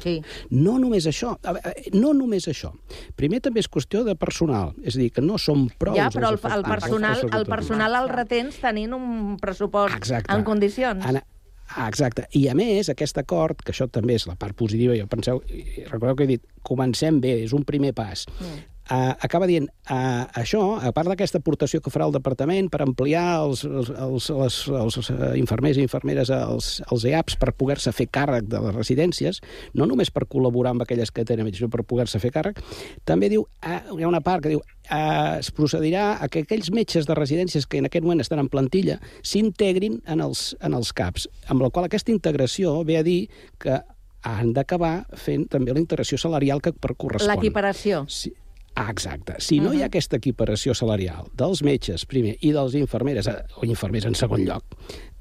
Sí. No només això, a veure, no només això. Primer també és qüestió de personal, és a dir, que no som prou... ja, però el, el, personal, el personal el retens tenint un pressupost Exacte. en condicions. Ana, ah, exacte. I a més, aquest acord, que això també és la part positiva, jo penseu, recordeu que he dit, comencem bé, és un primer pas. Mm. Uh, acaba dient, uh, això, a part d'aquesta aportació que farà el departament per ampliar els, els, els, els, els eh, infermers i infermeres als, als EAPs per poder-se fer càrrec de les residències, no només per col·laborar amb aquelles que tenen, sinó per poder-se fer càrrec, també diu, uh, hi ha una part que diu, uh, es procedirà a que aquells metges de residències que en aquest moment estan en plantilla s'integrin en, els, en els CAPs, amb la qual aquesta integració ve a dir que han d'acabar fent també la integració salarial que per correspon. L'equiparació. Sí. Ah, exacte. Si no hi ha aquesta equiparació salarial dels metges, primer, i dels infermeres, eh, o infermers en segon lloc,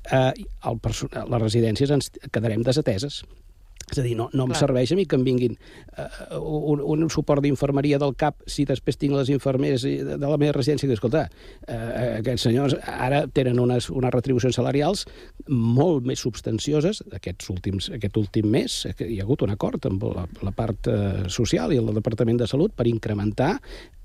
eh, el les residències ens quedarem desateses. És a dir, no, no em Clar. serveix a mi que em vinguin uh, un, un suport d'infermeria del CAP si després tinc les infermeres de, de la meva residència que, escolta, uh, aquests senyors ara tenen unes, unes retribucions salarials molt més substancioses aquests últims, aquest últim mes. Hi ha hagut un acord amb la, la part uh, social i el Departament de Salut per incrementar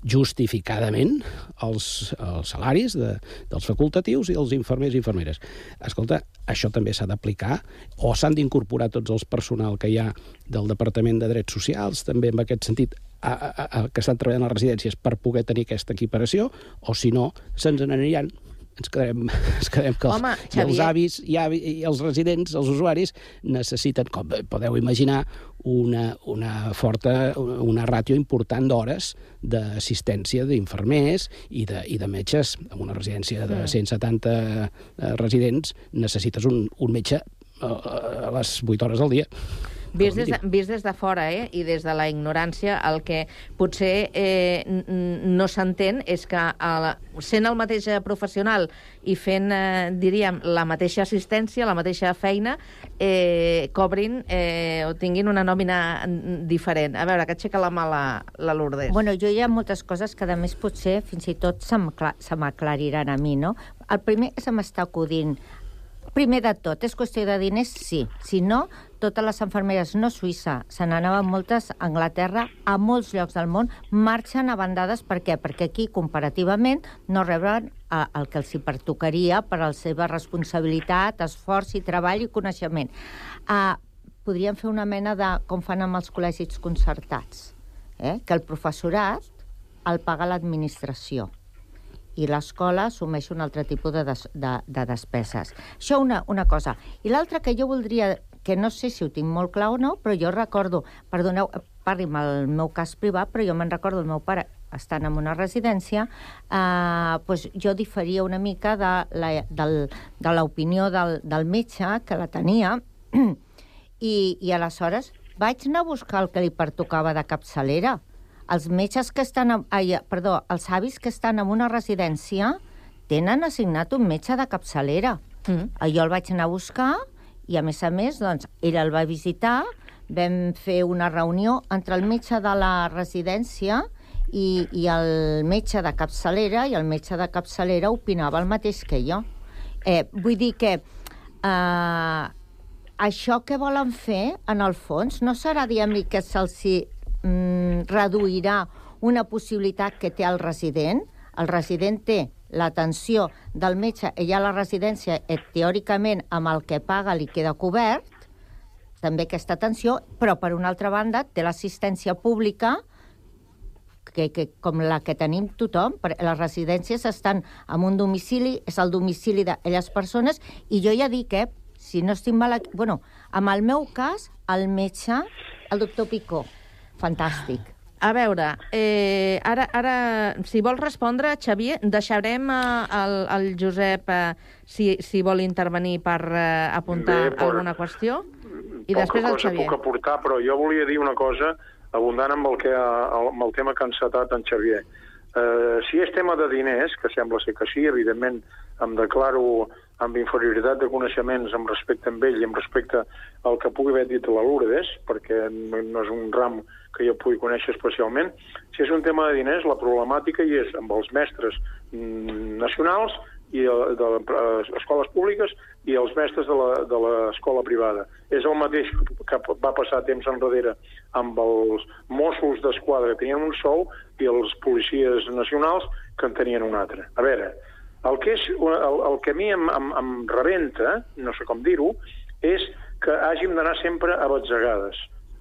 justificadament els, els salaris de, dels facultatius i dels infermers i infermeres. Escolta, això també s'ha d'aplicar o s'han d'incorporar tots els personal que hi ha del Departament de Drets Socials, també en aquest sentit, a, a, a, que estan treballant a les residències per poder tenir aquesta equiparació, o si no, se'ns n'aniran ens quedarem, *laughs* ens quedarem que els, Home, i els Xavier. avis i, avi, i els residents, els usuaris, necessiten, com podeu imaginar, una, una forta, una ràtio important d'hores d'assistència d'infermers i de, i de metges. En una residència de Mm. 170 eh, residents necessites un, un metge eh, a les 8 hores del dia. Vist des, de, vist des de fora eh, i des de la ignorància, el que potser eh, no s'entén és que el, sent el mateix eh, professional i fent, eh, diríem, la mateixa assistència, la mateixa feina, eh, cobrin eh, o tinguin una nòmina diferent. A veure, que aixeca la mà la, la Lourdes. Bueno, jo hi ha moltes coses que, a més, potser fins i tot se m'aclariran a mi, no? El primer que se m'està acudint, primer de tot, és qüestió de diners? Sí. Si no, totes les infermeres, no Suïssa, se n'anaven moltes a Anglaterra, a molts llocs del món, marxen a bandades. Per què? Perquè aquí, comparativament, no reben eh, el que els hi pertocaria per a la seva responsabilitat, esforç i treball i coneixement. Uh, podríem fer una mena de... com fan amb els col·legis concertats, eh? que el professorat el paga l'administració i l'escola assumeix un altre tipus de, des, de, de despeses. Això una, una cosa. I l'altra que jo voldria, que no sé si ho tinc molt clar o no, però jo recordo, perdoneu, parli'm el meu cas privat, però jo me'n recordo el meu pare estant en una residència, eh, doncs jo diferia una mica de del, de l'opinió del, del metge, que la tenia, *clears throat* i, i aleshores vaig anar a buscar el que li pertocava de capçalera. Els metges que estan... a- Ai, perdó, els avis que estan en una residència tenen assignat un metge de capçalera. Mm. Jo el vaig anar a buscar i, a més a més, doncs, ell el va visitar, vam fer una reunió entre el metge de la residència i, i el metge de capçalera, i el metge de capçalera opinava el mateix que jo. Eh, vull dir que eh, això que volen fer, en el fons, no serà, diguem que se'ls mm, reduirà una possibilitat que té el resident. El resident té l'atenció del metge, ella a la residència, eh, teòricament, amb el que paga li queda cobert, també aquesta atenció, però, per una altra banda, té l'assistència pública, que, que, com la que tenim tothom, les residències estan en un domicili, és el domicili d'aquelles persones, i jo ja dic que, si no estic mal... Bueno, amb el meu cas, el metge, el doctor Picó, fantàstic. A veure, eh, ara, ara, si vols respondre, Xavier, deixarem eh, el, el Josep, eh, si, si vol intervenir per eh, apuntar Bé, per- alguna qüestió, i Poca després el cosa Xavier. puc aportar, però jo volia dir una cosa abundant amb el, que, amb el tema que ha encetat en Xavier. Eh, si és tema de diners, que sembla ser que sí, evidentment em declaro amb inferioritat de coneixements amb respecte a ell i amb respecte al que pugui haver dit la Lourdes, perquè no és un ram que jo pugui conèixer especialment. Si és un tema de diners, la problemàtica hi és amb els mestres mm, nacionals i eh, de les escoles públiques i els mestres de l'escola privada. És el mateix que va passar temps enrere amb els Mossos d'Esquadra, que tenien un sou, i els policies nacionals, que en tenien un altre. A veure, el que, és, el, el que a mi em, em, em rebenta, no sé com dir-ho, és que hàgim d'anar sempre a batzegades.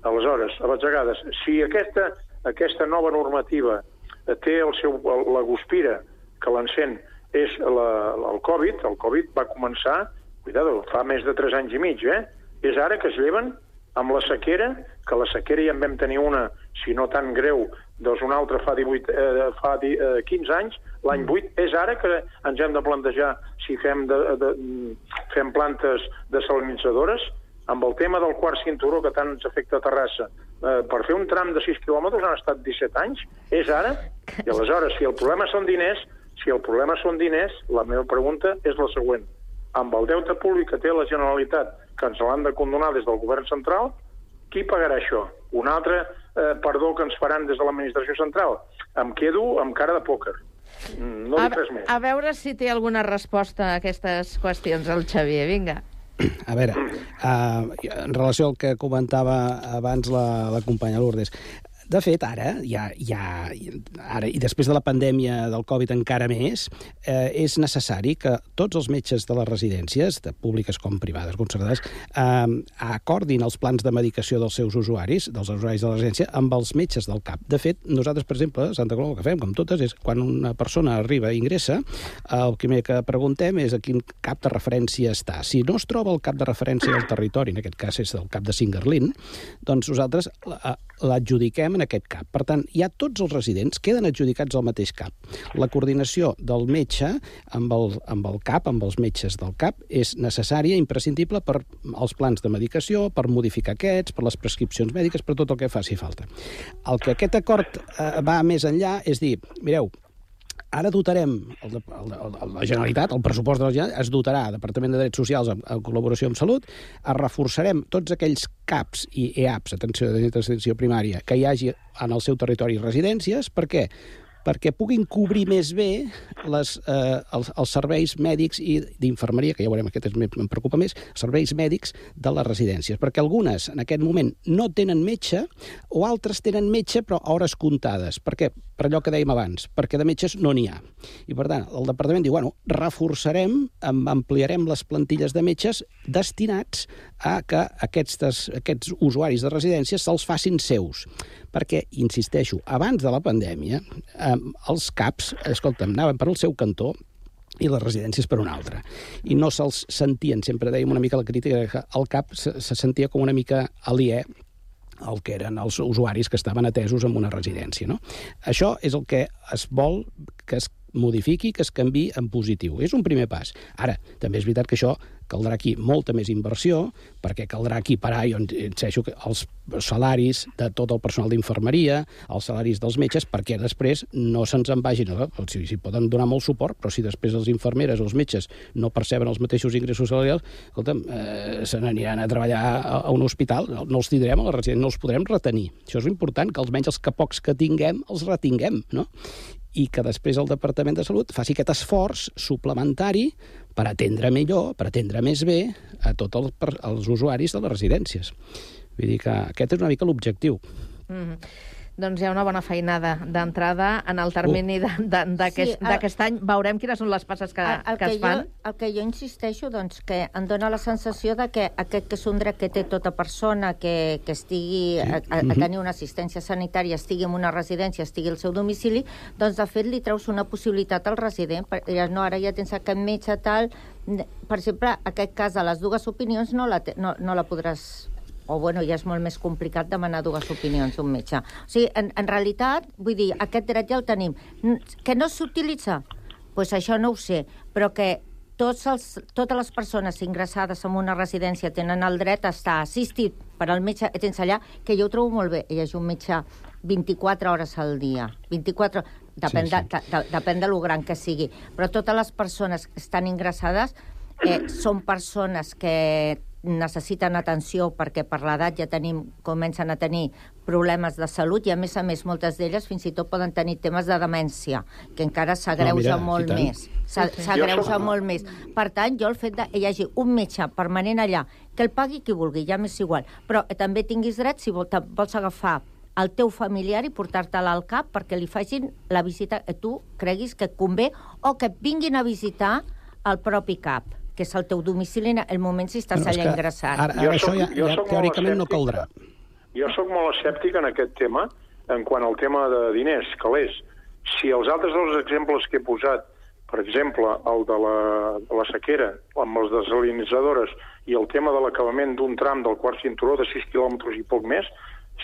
Aleshores, a batzegades, si aquesta, aquesta nova normativa eh, té el seu, la guspira que l'encén és la, el Covid, el Covid va començar, cuidado, fa més de 3 anys i mig, eh? És ara que es lleven amb la sequera, que la sequera ja en vam tenir una, si no tan greu, doncs una altra fa, 18, eh, fa di, eh, 15 anys, l'any 8, és ara que ens hem de plantejar si fem, de, de, fem plantes desalinitzadores, amb el tema del quart cinturó que tant ens afecta a Terrassa, eh, per fer un tram de 6 quilòmetres han estat 17 anys, és ara, i aleshores, si el problema són diners, si el problema són diners, la meva pregunta és la següent. Amb el deute públic que té la Generalitat, que ens l'han de condonar des del govern central, qui pagarà això? Un altre eh, perdó que ens faran des de l'administració central? Em quedo amb cara de pòquer. No a, dic res més. a veure si té alguna resposta a aquestes qüestions, el Xavier. Vinga. A veure, uh, en relació al que comentava abans la, la companya Lourdes, de fet, ara, ja, ja, ara, i després de la pandèmia del Covid encara més, eh, és necessari que tots els metges de les residències, de públiques com privades, concertades, eh, acordin els plans de medicació dels seus usuaris, dels usuaris de la residència, amb els metges del CAP. De fet, nosaltres, per exemple, a Santa Coloma, el que fem, com totes, és quan una persona arriba i ingressa, el primer que preguntem és a quin cap de referència està. Si no es troba el cap de referència del territori, en aquest cas és el cap de Singerlin, doncs nosaltres la- l'adjudiquem en aquest CAP. Per tant, ja tots els residents queden adjudicats al mateix CAP. La coordinació del metge amb el, amb el CAP, amb els metges del CAP, és necessària, imprescindible per als plans de medicació, per modificar aquests, per les prescripcions mèdiques, per tot el que faci falta. El que aquest acord eh, va més enllà és dir, mireu, Ara dotarem, el, de- el, el, la Generalitat, el pressupost de la Generalitat, es dotarà al Departament de Drets Socials en, en col·laboració amb Salut, es reforçarem tots aquells CAPs i EAPs, atenció d'atenció primària, que hi hagi en el seu territori residències. Per què? Perquè puguin cobrir més bé les, eh, els, els serveis mèdics i d'infermeria, que ja veurem, aquest és, em preocupa més, serveis mèdics de les residències, perquè algunes en aquest moment no tenen metge o altres tenen metge però a hores comptades. Per què? Per allò que dèiem abans, perquè de metges no n'hi ha. I per tant, el departament diu, bueno, reforçarem, am- ampliarem les plantilles de metges destinats a que aquests, aquests usuaris de residències se'ls facin seus. Perquè, insisteixo, abans de la pandèmia, eh, els CAPs, escolta'm, anaven per al seu cantó i les residències per una altra. I no se'ls sentien, sempre dèiem una mica la crítica, que el CAP se, se sentia com una mica aliè el que eren els usuaris que estaven atesos en una residència. No? Això és el que es vol que es modifiqui, que es canvi en positiu. És un primer pas. Ara, també és veritat que això caldrà aquí molta més inversió, perquè caldrà equiparar, jo insisteixo, que els salaris de tot el personal d'infermeria, els salaris dels metges, perquè després no se'ns en vagin... No? Sigui, si poden donar molt suport, però si després les infermeres o els metges no perceben els mateixos ingressos salarials, escolta'm, eh, se n'aniran a treballar a, a un hospital, no, no els tindrem a la residència, no els podrem retenir. Això és important, que almenys els que pocs que tinguem els retinguem, no? I que després el Departament de Salut faci aquest esforç suplementari per atendre millor, per atendre més bé a tots per- els usuaris de les residències. Vull dir que aquest és una mica l'objectiu. Mm Doncs hi ha una bona feinada d'entrada en el termini Uh. d'aquest Sí, any. Veurem quines són les passes que, el, el que es jo, fan. el que jo insisteixo, doncs, que em dóna la sensació de que aquest que és un dret que té tota persona que, que estigui a, a, a Mhm. tenir una assistència sanitària, estigui en una residència, estigui al seu domicili, doncs, de fet, li treus una possibilitat al resident. Per, no, ara ja tens aquest metge tal... Per exemple, aquest cas de les dues opinions no la, te, no, no la podràs o bueno, ja és molt més complicat demanar dues opinions d'un metge. O sigui, en, en realitat, vull dir, aquest dret ja el tenim. Que no s'utilitza? Doncs pues això no ho sé, però que tots els, totes les persones ingressades en una residència tenen el dret a estar assistit per al metge que tens allà, que jo ho trobo molt bé. Ell és un metge 24 hores al dia. 24... Depèn, Sí, sí. De, de, depèn de lo gran que sigui. Però totes les persones que estan ingressades eh, són persones que necessiten atenció perquè per l'edat ja tenim, comencen a tenir problemes de salut i, a més a més, moltes d'elles fins i tot poden tenir temes de demència, que encara s'agreuja mira, molt i tant. més. S'a- Sí, sí. S'agreuja soc- molt més. Per tant, jo el fet de que hi hagi un metge permanent allà, que el pagui qui vulgui, ja m'és igual, però que també tinguis dret, si vol, te vols agafar el teu familiar i portar-te'l al cap perquè li facin la visita que tu creguis que et convé o que et vinguin a visitar el propi cap que és el teu domicili en el moment si estàs és allà que ingressat. ara- ara això ja- jo ja soc molt teòricament no caldrà. Jo sóc molt escèptic en aquest tema, en quant al tema de diners, calés. Si els altres dels exemples que he posat, per exemple, el de la, de la sequera, amb les desalinitzadores, i el tema de l'acabament d'un tram del quart cinturó de 6 quilòmetres i poc més,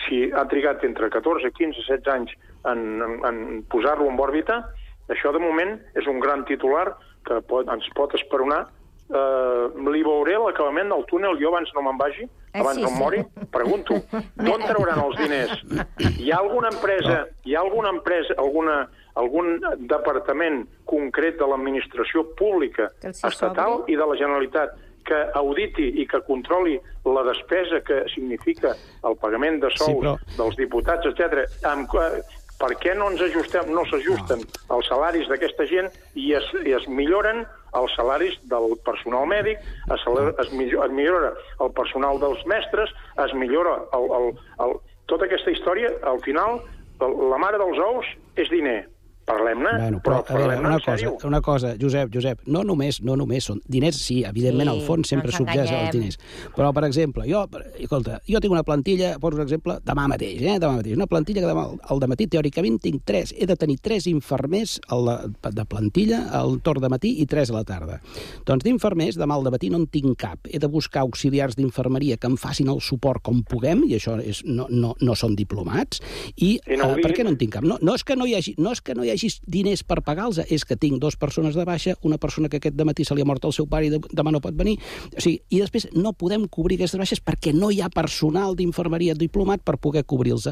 si ha trigat entre 14, 15, 16 anys en, en, en posar-lo en òrbita, això de moment és un gran titular que pot, ens pot esperonar Uh, li veuré l'acabament del túnel jo abans no me'n vagi, Eh, abans sí, no em sí. mori, pregunto, *laughs* d'on trauran els diners? Hi ha alguna empresa, hi ha alguna empresa, alguna, algun departament concret de l'administració pública estatal i de la Generalitat que auditi i que controli la despesa que significa el pagament de sous Sí, però- dels diputats, etc. Amb, eh, per què no ens ajustem, no s'ajusten els salaris d'aquesta gent i es, i es milloren els salaris del personal mèdic, es, es, millora, es millora el personal dels mestres, es millora el, el, el, tota aquesta història, al final, la mare dels ous és diner. Parlem-ne, Bueno, però, però, parlem-ne una en cosa, sèrio. una cosa, Josep, Josep, no només, no només són diners, sí, evidentment, Sí, al fons sempre no als enganyem. diners. Però, per exemple, jo, escolta, jo tinc una plantilla, poso un exemple, demà mateix, eh, demà mateix, una plantilla que demà al matí, teòricament, tinc tres, he de tenir tres infermers al de, de plantilla al torn de matí i tres a la tarda. Doncs d'infermers, demà al matí no en tinc cap. He de buscar auxiliars d'infermeria que em facin el suport com puguem, i això és, no, no, no són diplomats, i, I no eh, per què no en tinc cap? No, no, és que no, hi hagi, no és que no hi hagi diners per pagar-los, és que tinc dues persones de baixa, una persona que aquest matí se li ha mort el seu pare i de, demà no pot venir, o sigui, i després no podem cobrir aquestes baixes perquè no hi ha personal d'infermeria diplomat per poder cobrir-los.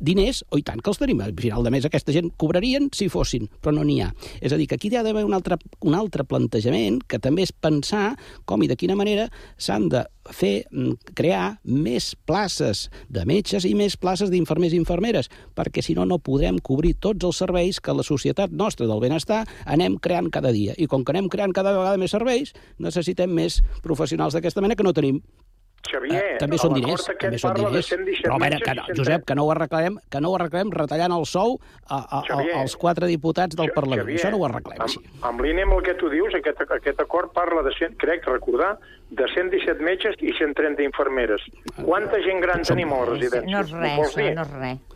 Diners, o i tant que els tenim. Al final de mes aquesta gent cobrarien si fossin, però no n'hi ha. És a dir, que aquí hi ha d'haver un altre, un altre plantejament que també és pensar com i de quina manera s'han de fer, mm, crear més places de metges i més places d'infermers i infermeres, perquè si no, no podrem cobrir tots els serveis que la societat nostra del benestar anem creant cada dia. I com que anem creant cada vegada més serveis, necessitem més professionals d'aquesta mena que no tenim. Xavier, Eh, també són diners, també són diners. 117 Però a veure, que, no, 130. Josep, que no ho arreglem, que no ho arreglem retallant el sou a, a, a, Xavier, als quatre diputats del Parlament. Xavier, Això no ho arreglem amb, així. Amb l'INE, amb el que tu dius, aquest, aquest acord parla, de 100, crec recordar, de 117 metges i 130 infermeres. Quanta gent gran tenim a les residències? No és res, dir? no és res.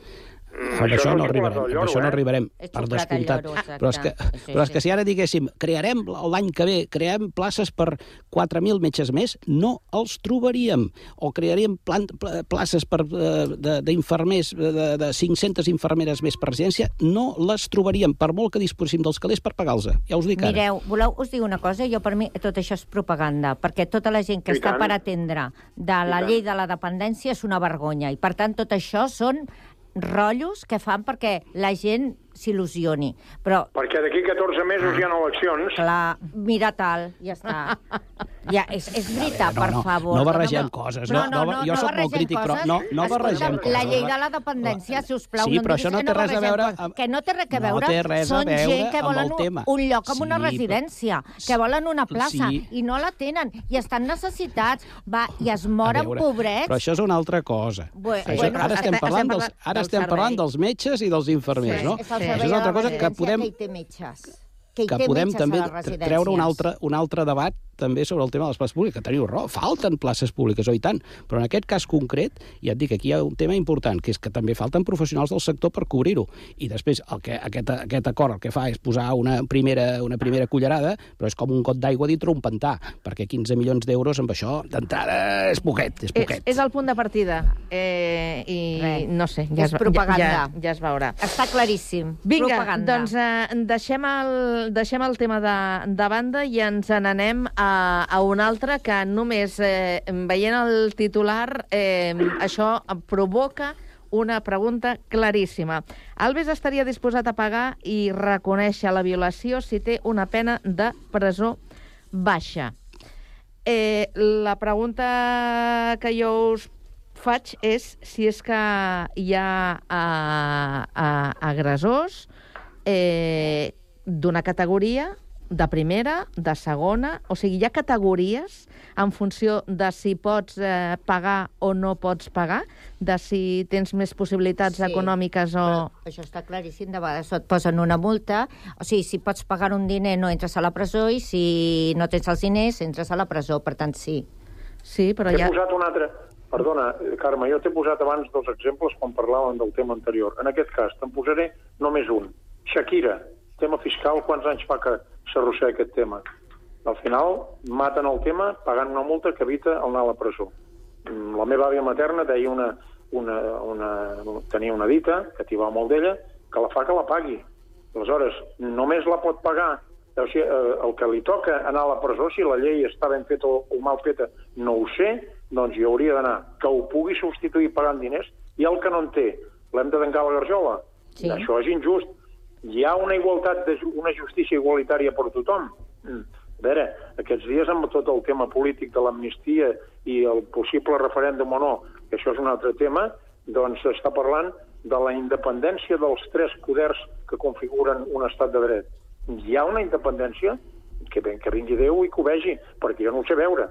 Mm, Amb això no arribarem, al amb lloro, això no eh? arribarem, És per descomptat. lloro, exacte. Però és que, Sí, però és sí. que si ara diguéssim, crearem l'any que ve, creem places per 4.000 metges més, no els trobaríem. O crearíem plan, pla- places per, eh, de- d'infermers, de, de, de 500 infermeres més per residència, no les trobaríem, per molt que disposéssim dels calés per pagar-los. Ja us dic ara. Mireu, voleu us dir una cosa? Jo, per mi, tot això és propaganda, perquè tota la gent que I està tant. per atendre de I la tant. llei de la dependència és una vergonya. I, per tant, tot això són rotllos que fan perquè la gent s'il·lusioni. Però, Perquè d'aquí 14 mesos hi ha eleccions. clar, mira tal, ja està. Ja, és, és veritat, no, per no, favor. no barregem coses, no, no, jo sóc molt barregem crític, però coses. no- no Escolta'm, barregem coses. La llei de la dependència, si us plau, Sí, no però diguis això no que té res a barregem veure coses. amb- Que no té res a No veure. té res a Són veure gent que volen un, un lloc amb Sí, una però- residència, que volen una plaça, Sí. i no la tenen, i estan necessitats, va, i es A moren veure, pobrets. Però això és una altra cosa. Bue- això, bueno, ara estem estem parlant, dels, ara estem parlant dels metges i dels infermers, Sí, no? Això és una altra cosa que podem, que hi té metges. Que hi que té podem també treure un altre, un altre debat també sobre el tema de les places públiques, que teniu raó, falten places públiques, oi tant, però en aquest cas concret, ja et dic, aquí hi ha un tema important, que és que també falten professionals del sector per cobrir-ho, i després el que, aquest, aquest acord el que fa és posar una primera, una primera cullerada, però és com un got d'aigua dintre un pantà, perquè 15 milions d'euros amb això, d'entrada, és poquet, és És, poquet. és el punt de partida. Eh, I Res. no sé, ja És es, propaganda. Ja, ja, ja es veurà. Està claríssim. Vinga, Propaganda. doncs eh, deixem, el, deixem el tema de, de banda i ens n'anem a, a un altre que només eh, veient el titular eh, això provoca una pregunta claríssima. Alves estaria disposat a pagar i reconèixer la violació si té una pena de presó baixa. Eh, la pregunta que jo us faig és si és que hi ha eh, eh, agressors eh, d'una categoria, de primera, de segona, o sigui, hi ha categories en funció de si pots eh, pagar o no pots pagar, de si tens més possibilitats Sí. econòmiques o... Això està claríssim, de vegades et posen una multa, o sigui, si pots pagar un diner no entres a la presó i si no tens els diners entres a la presó, per tant sí. Sí, però T'he posat un altre... Perdona, Carme, jo t'he posat abans dos exemples quan parlàvem del tema anterior. En aquest cas, te'n posaré només un. Shakira, tema fiscal, quants anys fa que s'arrossega aquest tema? Al final, maten el tema pagant una multa que evita el anar a la presó. Mm, La meva àvia materna deia una, una, una, tenia una dita, que t'hi va molt d'ella, que la fa que la pagui. Aleshores, només la pot pagar o sigui, eh, el que li toca anar a la presó, si la llei està ben feta o, o mal feta, no ho sé, doncs hi hauria d'anar. Que ho pugui substituir pagant diners, i el que no en té, l'hem de tancar la garjola. Sí. Això és injust. Hi ha una igualtat, de, una justícia igualitària per tothom. Mm. A veure, aquests dies amb tot el tema polític de l'amnistia i el possible referèndum o no, que això és un altre tema, doncs s'està parlant de la independència dels tres poders que configuren un estat de dret. Hi ha una independència que, ben, que vingui Déu i que ho vegi, perquè jo no ho sé veure.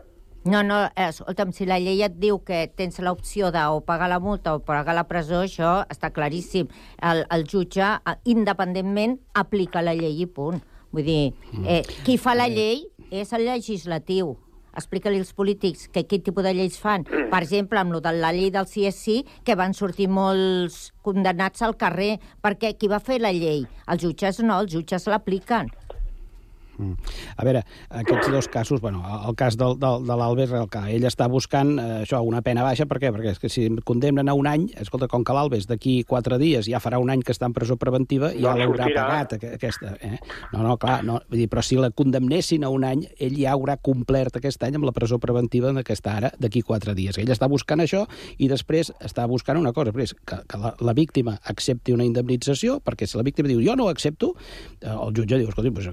No, no, eh, escolta'm, si la llei et diu que tens l'opció de o pagar la multa o pagar la presó, això està claríssim. El, el jutge, eh, independentment, aplica la llei i punt. Vull dir, eh, qui fa la llei és el legislatiu. Explica-li als polítics que quin tipus de lleis fan. Per exemple, amb lo de la llei del CSI, que van sortir molts condemnats al carrer, perquè qui va fer la llei? Els jutges no, els jutges l'apliquen. Mm. A veure, aquests dos casos, bueno, el cas del, del, de l'Albes, el que ell està buscant eh, això, una pena baixa, per què? Perquè és que si em condemnen a un any, escolta, com que l'Albes d'aquí quatre dies ja farà un any que està en presó preventiva, ja No l'haurà sortirà. pagat aqu- aquesta. Eh? No, no, clar, no, vull dir, però si la condemnessin a un any, ell ja haurà complert aquest any amb la presó preventiva en què està ara, d'aquí quatre dies. Ell està buscant això i després està buscant una cosa, després, que, que la, la víctima accepti una indemnització, perquè si la víctima diu jo no ho accepto, eh, el jutge diu, escolta, pues,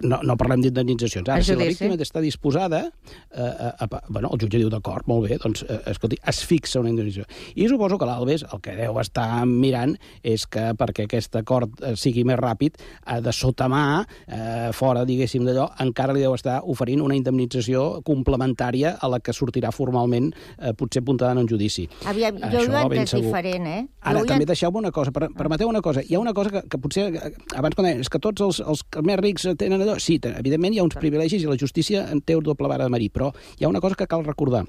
no, no parlem d'indemnitzacions. Ara, si la víctima està disposada, eh, a, a, a, bueno, el jutge diu, d'acord, molt bé, doncs, eh, escolti, es fixa una indemnització. I suposo que l'Albes el que deu estar mirant és que perquè aquest acord eh, sigui més ràpid, eh, de sota mà, eh, fora, diguéssim, d'allò, encara li deu estar oferint una indemnització complementària a la que sortirà formalment, eh, potser apuntada en un judici. Aviam, jo Això ho he entès diferent, eh? Ara, Jo també deixeu-me una cosa, per, permeteu una cosa. Hi ha una cosa que, que potser, eh, abans quan deien, és que tots els, els més rics tenen allò... Sí, te- evidentment hi ha uns privilegis i la justícia en té doble vara de marí, però hi ha una cosa que cal recordar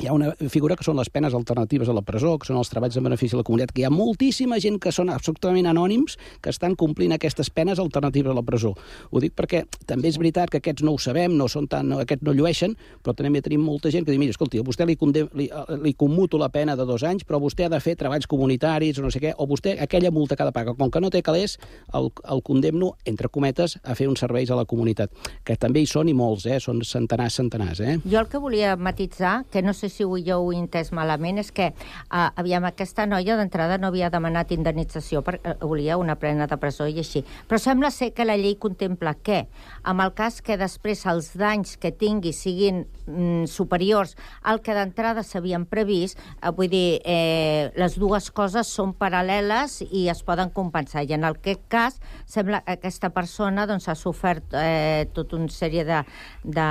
hi ha una figura que són les penes alternatives a la presó, que són els treballs en benefici de la comunitat, que hi ha moltíssima gent que són absolutament anònims que estan complint aquestes penes alternatives a la presó. Ho dic perquè també és veritat que aquests no ho sabem, no són tan, no, aquests no llueixen, però també tenim molta gent que diu, mira, escolti, a vostè li, condem, li, eh, li commuto la pena de dos anys, però vostè ha de fer treballs comunitaris o no sé què, o vostè aquella multa que ha de pagar, com que no té calés, el, el condemno, entre cometes, a fer uns serveis a la comunitat, que també hi són i molts, eh? són centenars, centenars, eh? Jo el que volia matitzar, que no sé si ho, jo ho he entès malament, és que, uh, aviam, aquesta noia d'entrada no havia demanat indemnització, perquè volia una plena de presó i així. Però sembla ser que la llei contempla que, amb el cas que després els danys que tingui siguin mm, superiors al que d'entrada s'havien previst, uh, vull dir, eh, les dues coses són paral·leles i es poden compensar. I en aquest cas, sembla que aquesta persona doncs, ha sofert eh, tota una sèrie de, de,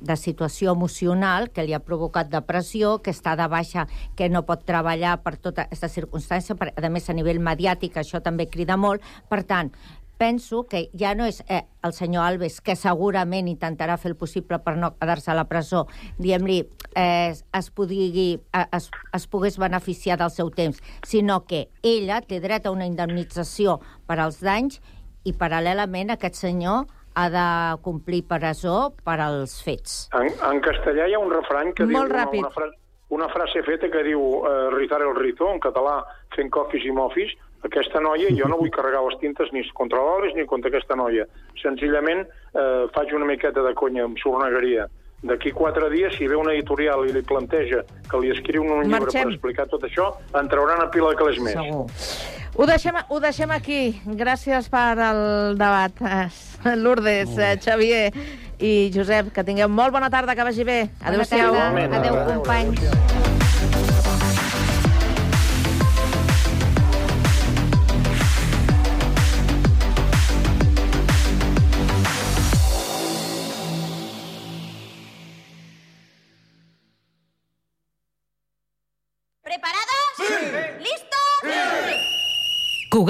de situació emocional que li ha provocat depressió, que està de baixa, que no pot treballar per tota aquesta circumstància, per, a més a nivell mediàtic això també crida molt. Per tant, penso que ja no és eh, el senyor Alves, que segurament intentarà fer el possible per no quedar-se a la presó, diguem-li, eh, es, podrigui, eh, es, es pogués beneficiar del seu temps, sinó que ella té dret a una indemnització per als danys i, paral·lelament, aquest senyor ha de complir presó per als fets. En, en castellà hi ha un refrany que Molt diu ràpid. una, una, frase, una frase feta que diu eh, ritare el rito, en català fent cofis i mofis, aquesta noia, jo no vull carregar les tintes ni contra l'Oles ni contra aquesta noia. Senzillament eh, faig una miqueta de conya amb sornegueria. D'aquí quatre dies, si ve una editorial i li planteja que li escriu un llibre Marxem. per explicar tot això, en trauran a pila de calés més. Segur. Ho deixem, ho deixem aquí. Gràcies per el debat. Eh, Lourdes, eh, Xavier i Josep, que tingueu molt bona tarda, que vagi bé. Adéu-siau. Adéu, companys. ¿Preparados?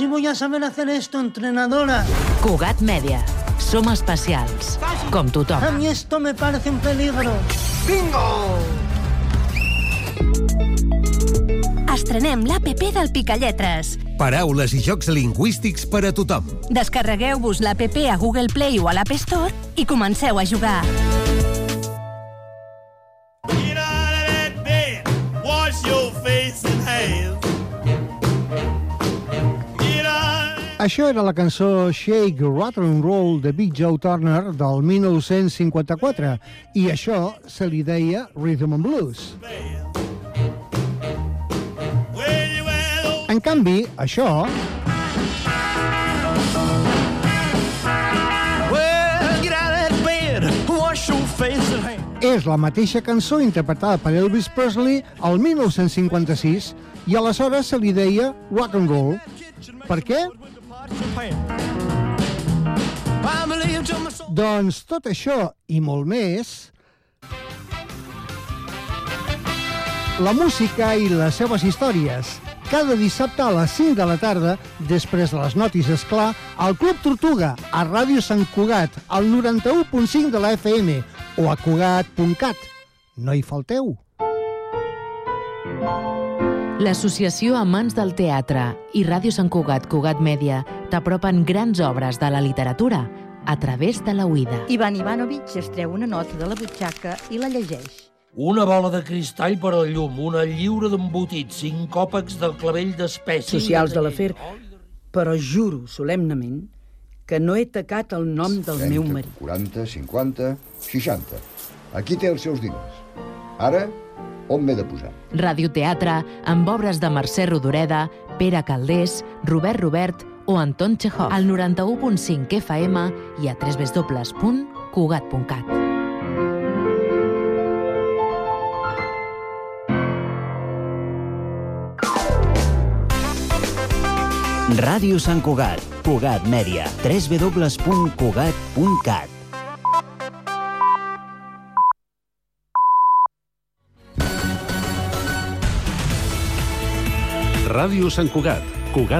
Si voy a saber hacer esto, entrenadora. Cugat Mèdia. Som especials, com tothom. A mí esto me parece un peligro. ¡Bingo! Estrenem l'APP del Picalletres. Paraules i jocs lingüístics per a tothom. Descarregueu-vos l'APP a Google Play o a l'App Store i comenceu a jugar. Això era la cançó Shake, Rattle and Roll de Big Joe Turner del 1954 i això se li deia Rhythm and Blues. En canvi, això és la mateixa cançó interpretada per Elvis Presley el 1956 i aleshores se li deia rock and roll. Per què? Doncs tot això i molt més... La música i les seves històries. Cada dissabte a les 5 de la tarda, després de les notis, és clar, al Club Tortuga, a Ràdio Sant Cugat, al 91.5 de la FM o a cugat.cat. No hi falteu. L'Associació Amants del Teatre i Ràdio Sant Cugat Cugat Mèdia t'apropen grans obres de la literatura a través de la Uida. Ivan Ivanovic es treu una nota de la butxaca i la llegeix. Una bola de cristall per al llum, una lliura d'embotit, cinc còpecs del clavell d'espècie... Socials de l'afer, però juro solemnament que no he tacat el nom del 30, meu marit. 40, 50, 60. Aquí té els seus diners. Ara, on m'he de posar? Radioteatre amb obres de Mercè Rodoreda, Pere Caldés, Robert Robert o Anton Chekhov. Al 91.5 FM i a www.cugat.cat. Ràdio Sant Cugat, Cugat Mèdia, www.cugat.cat. Ràdio Sant Cugat, Cugat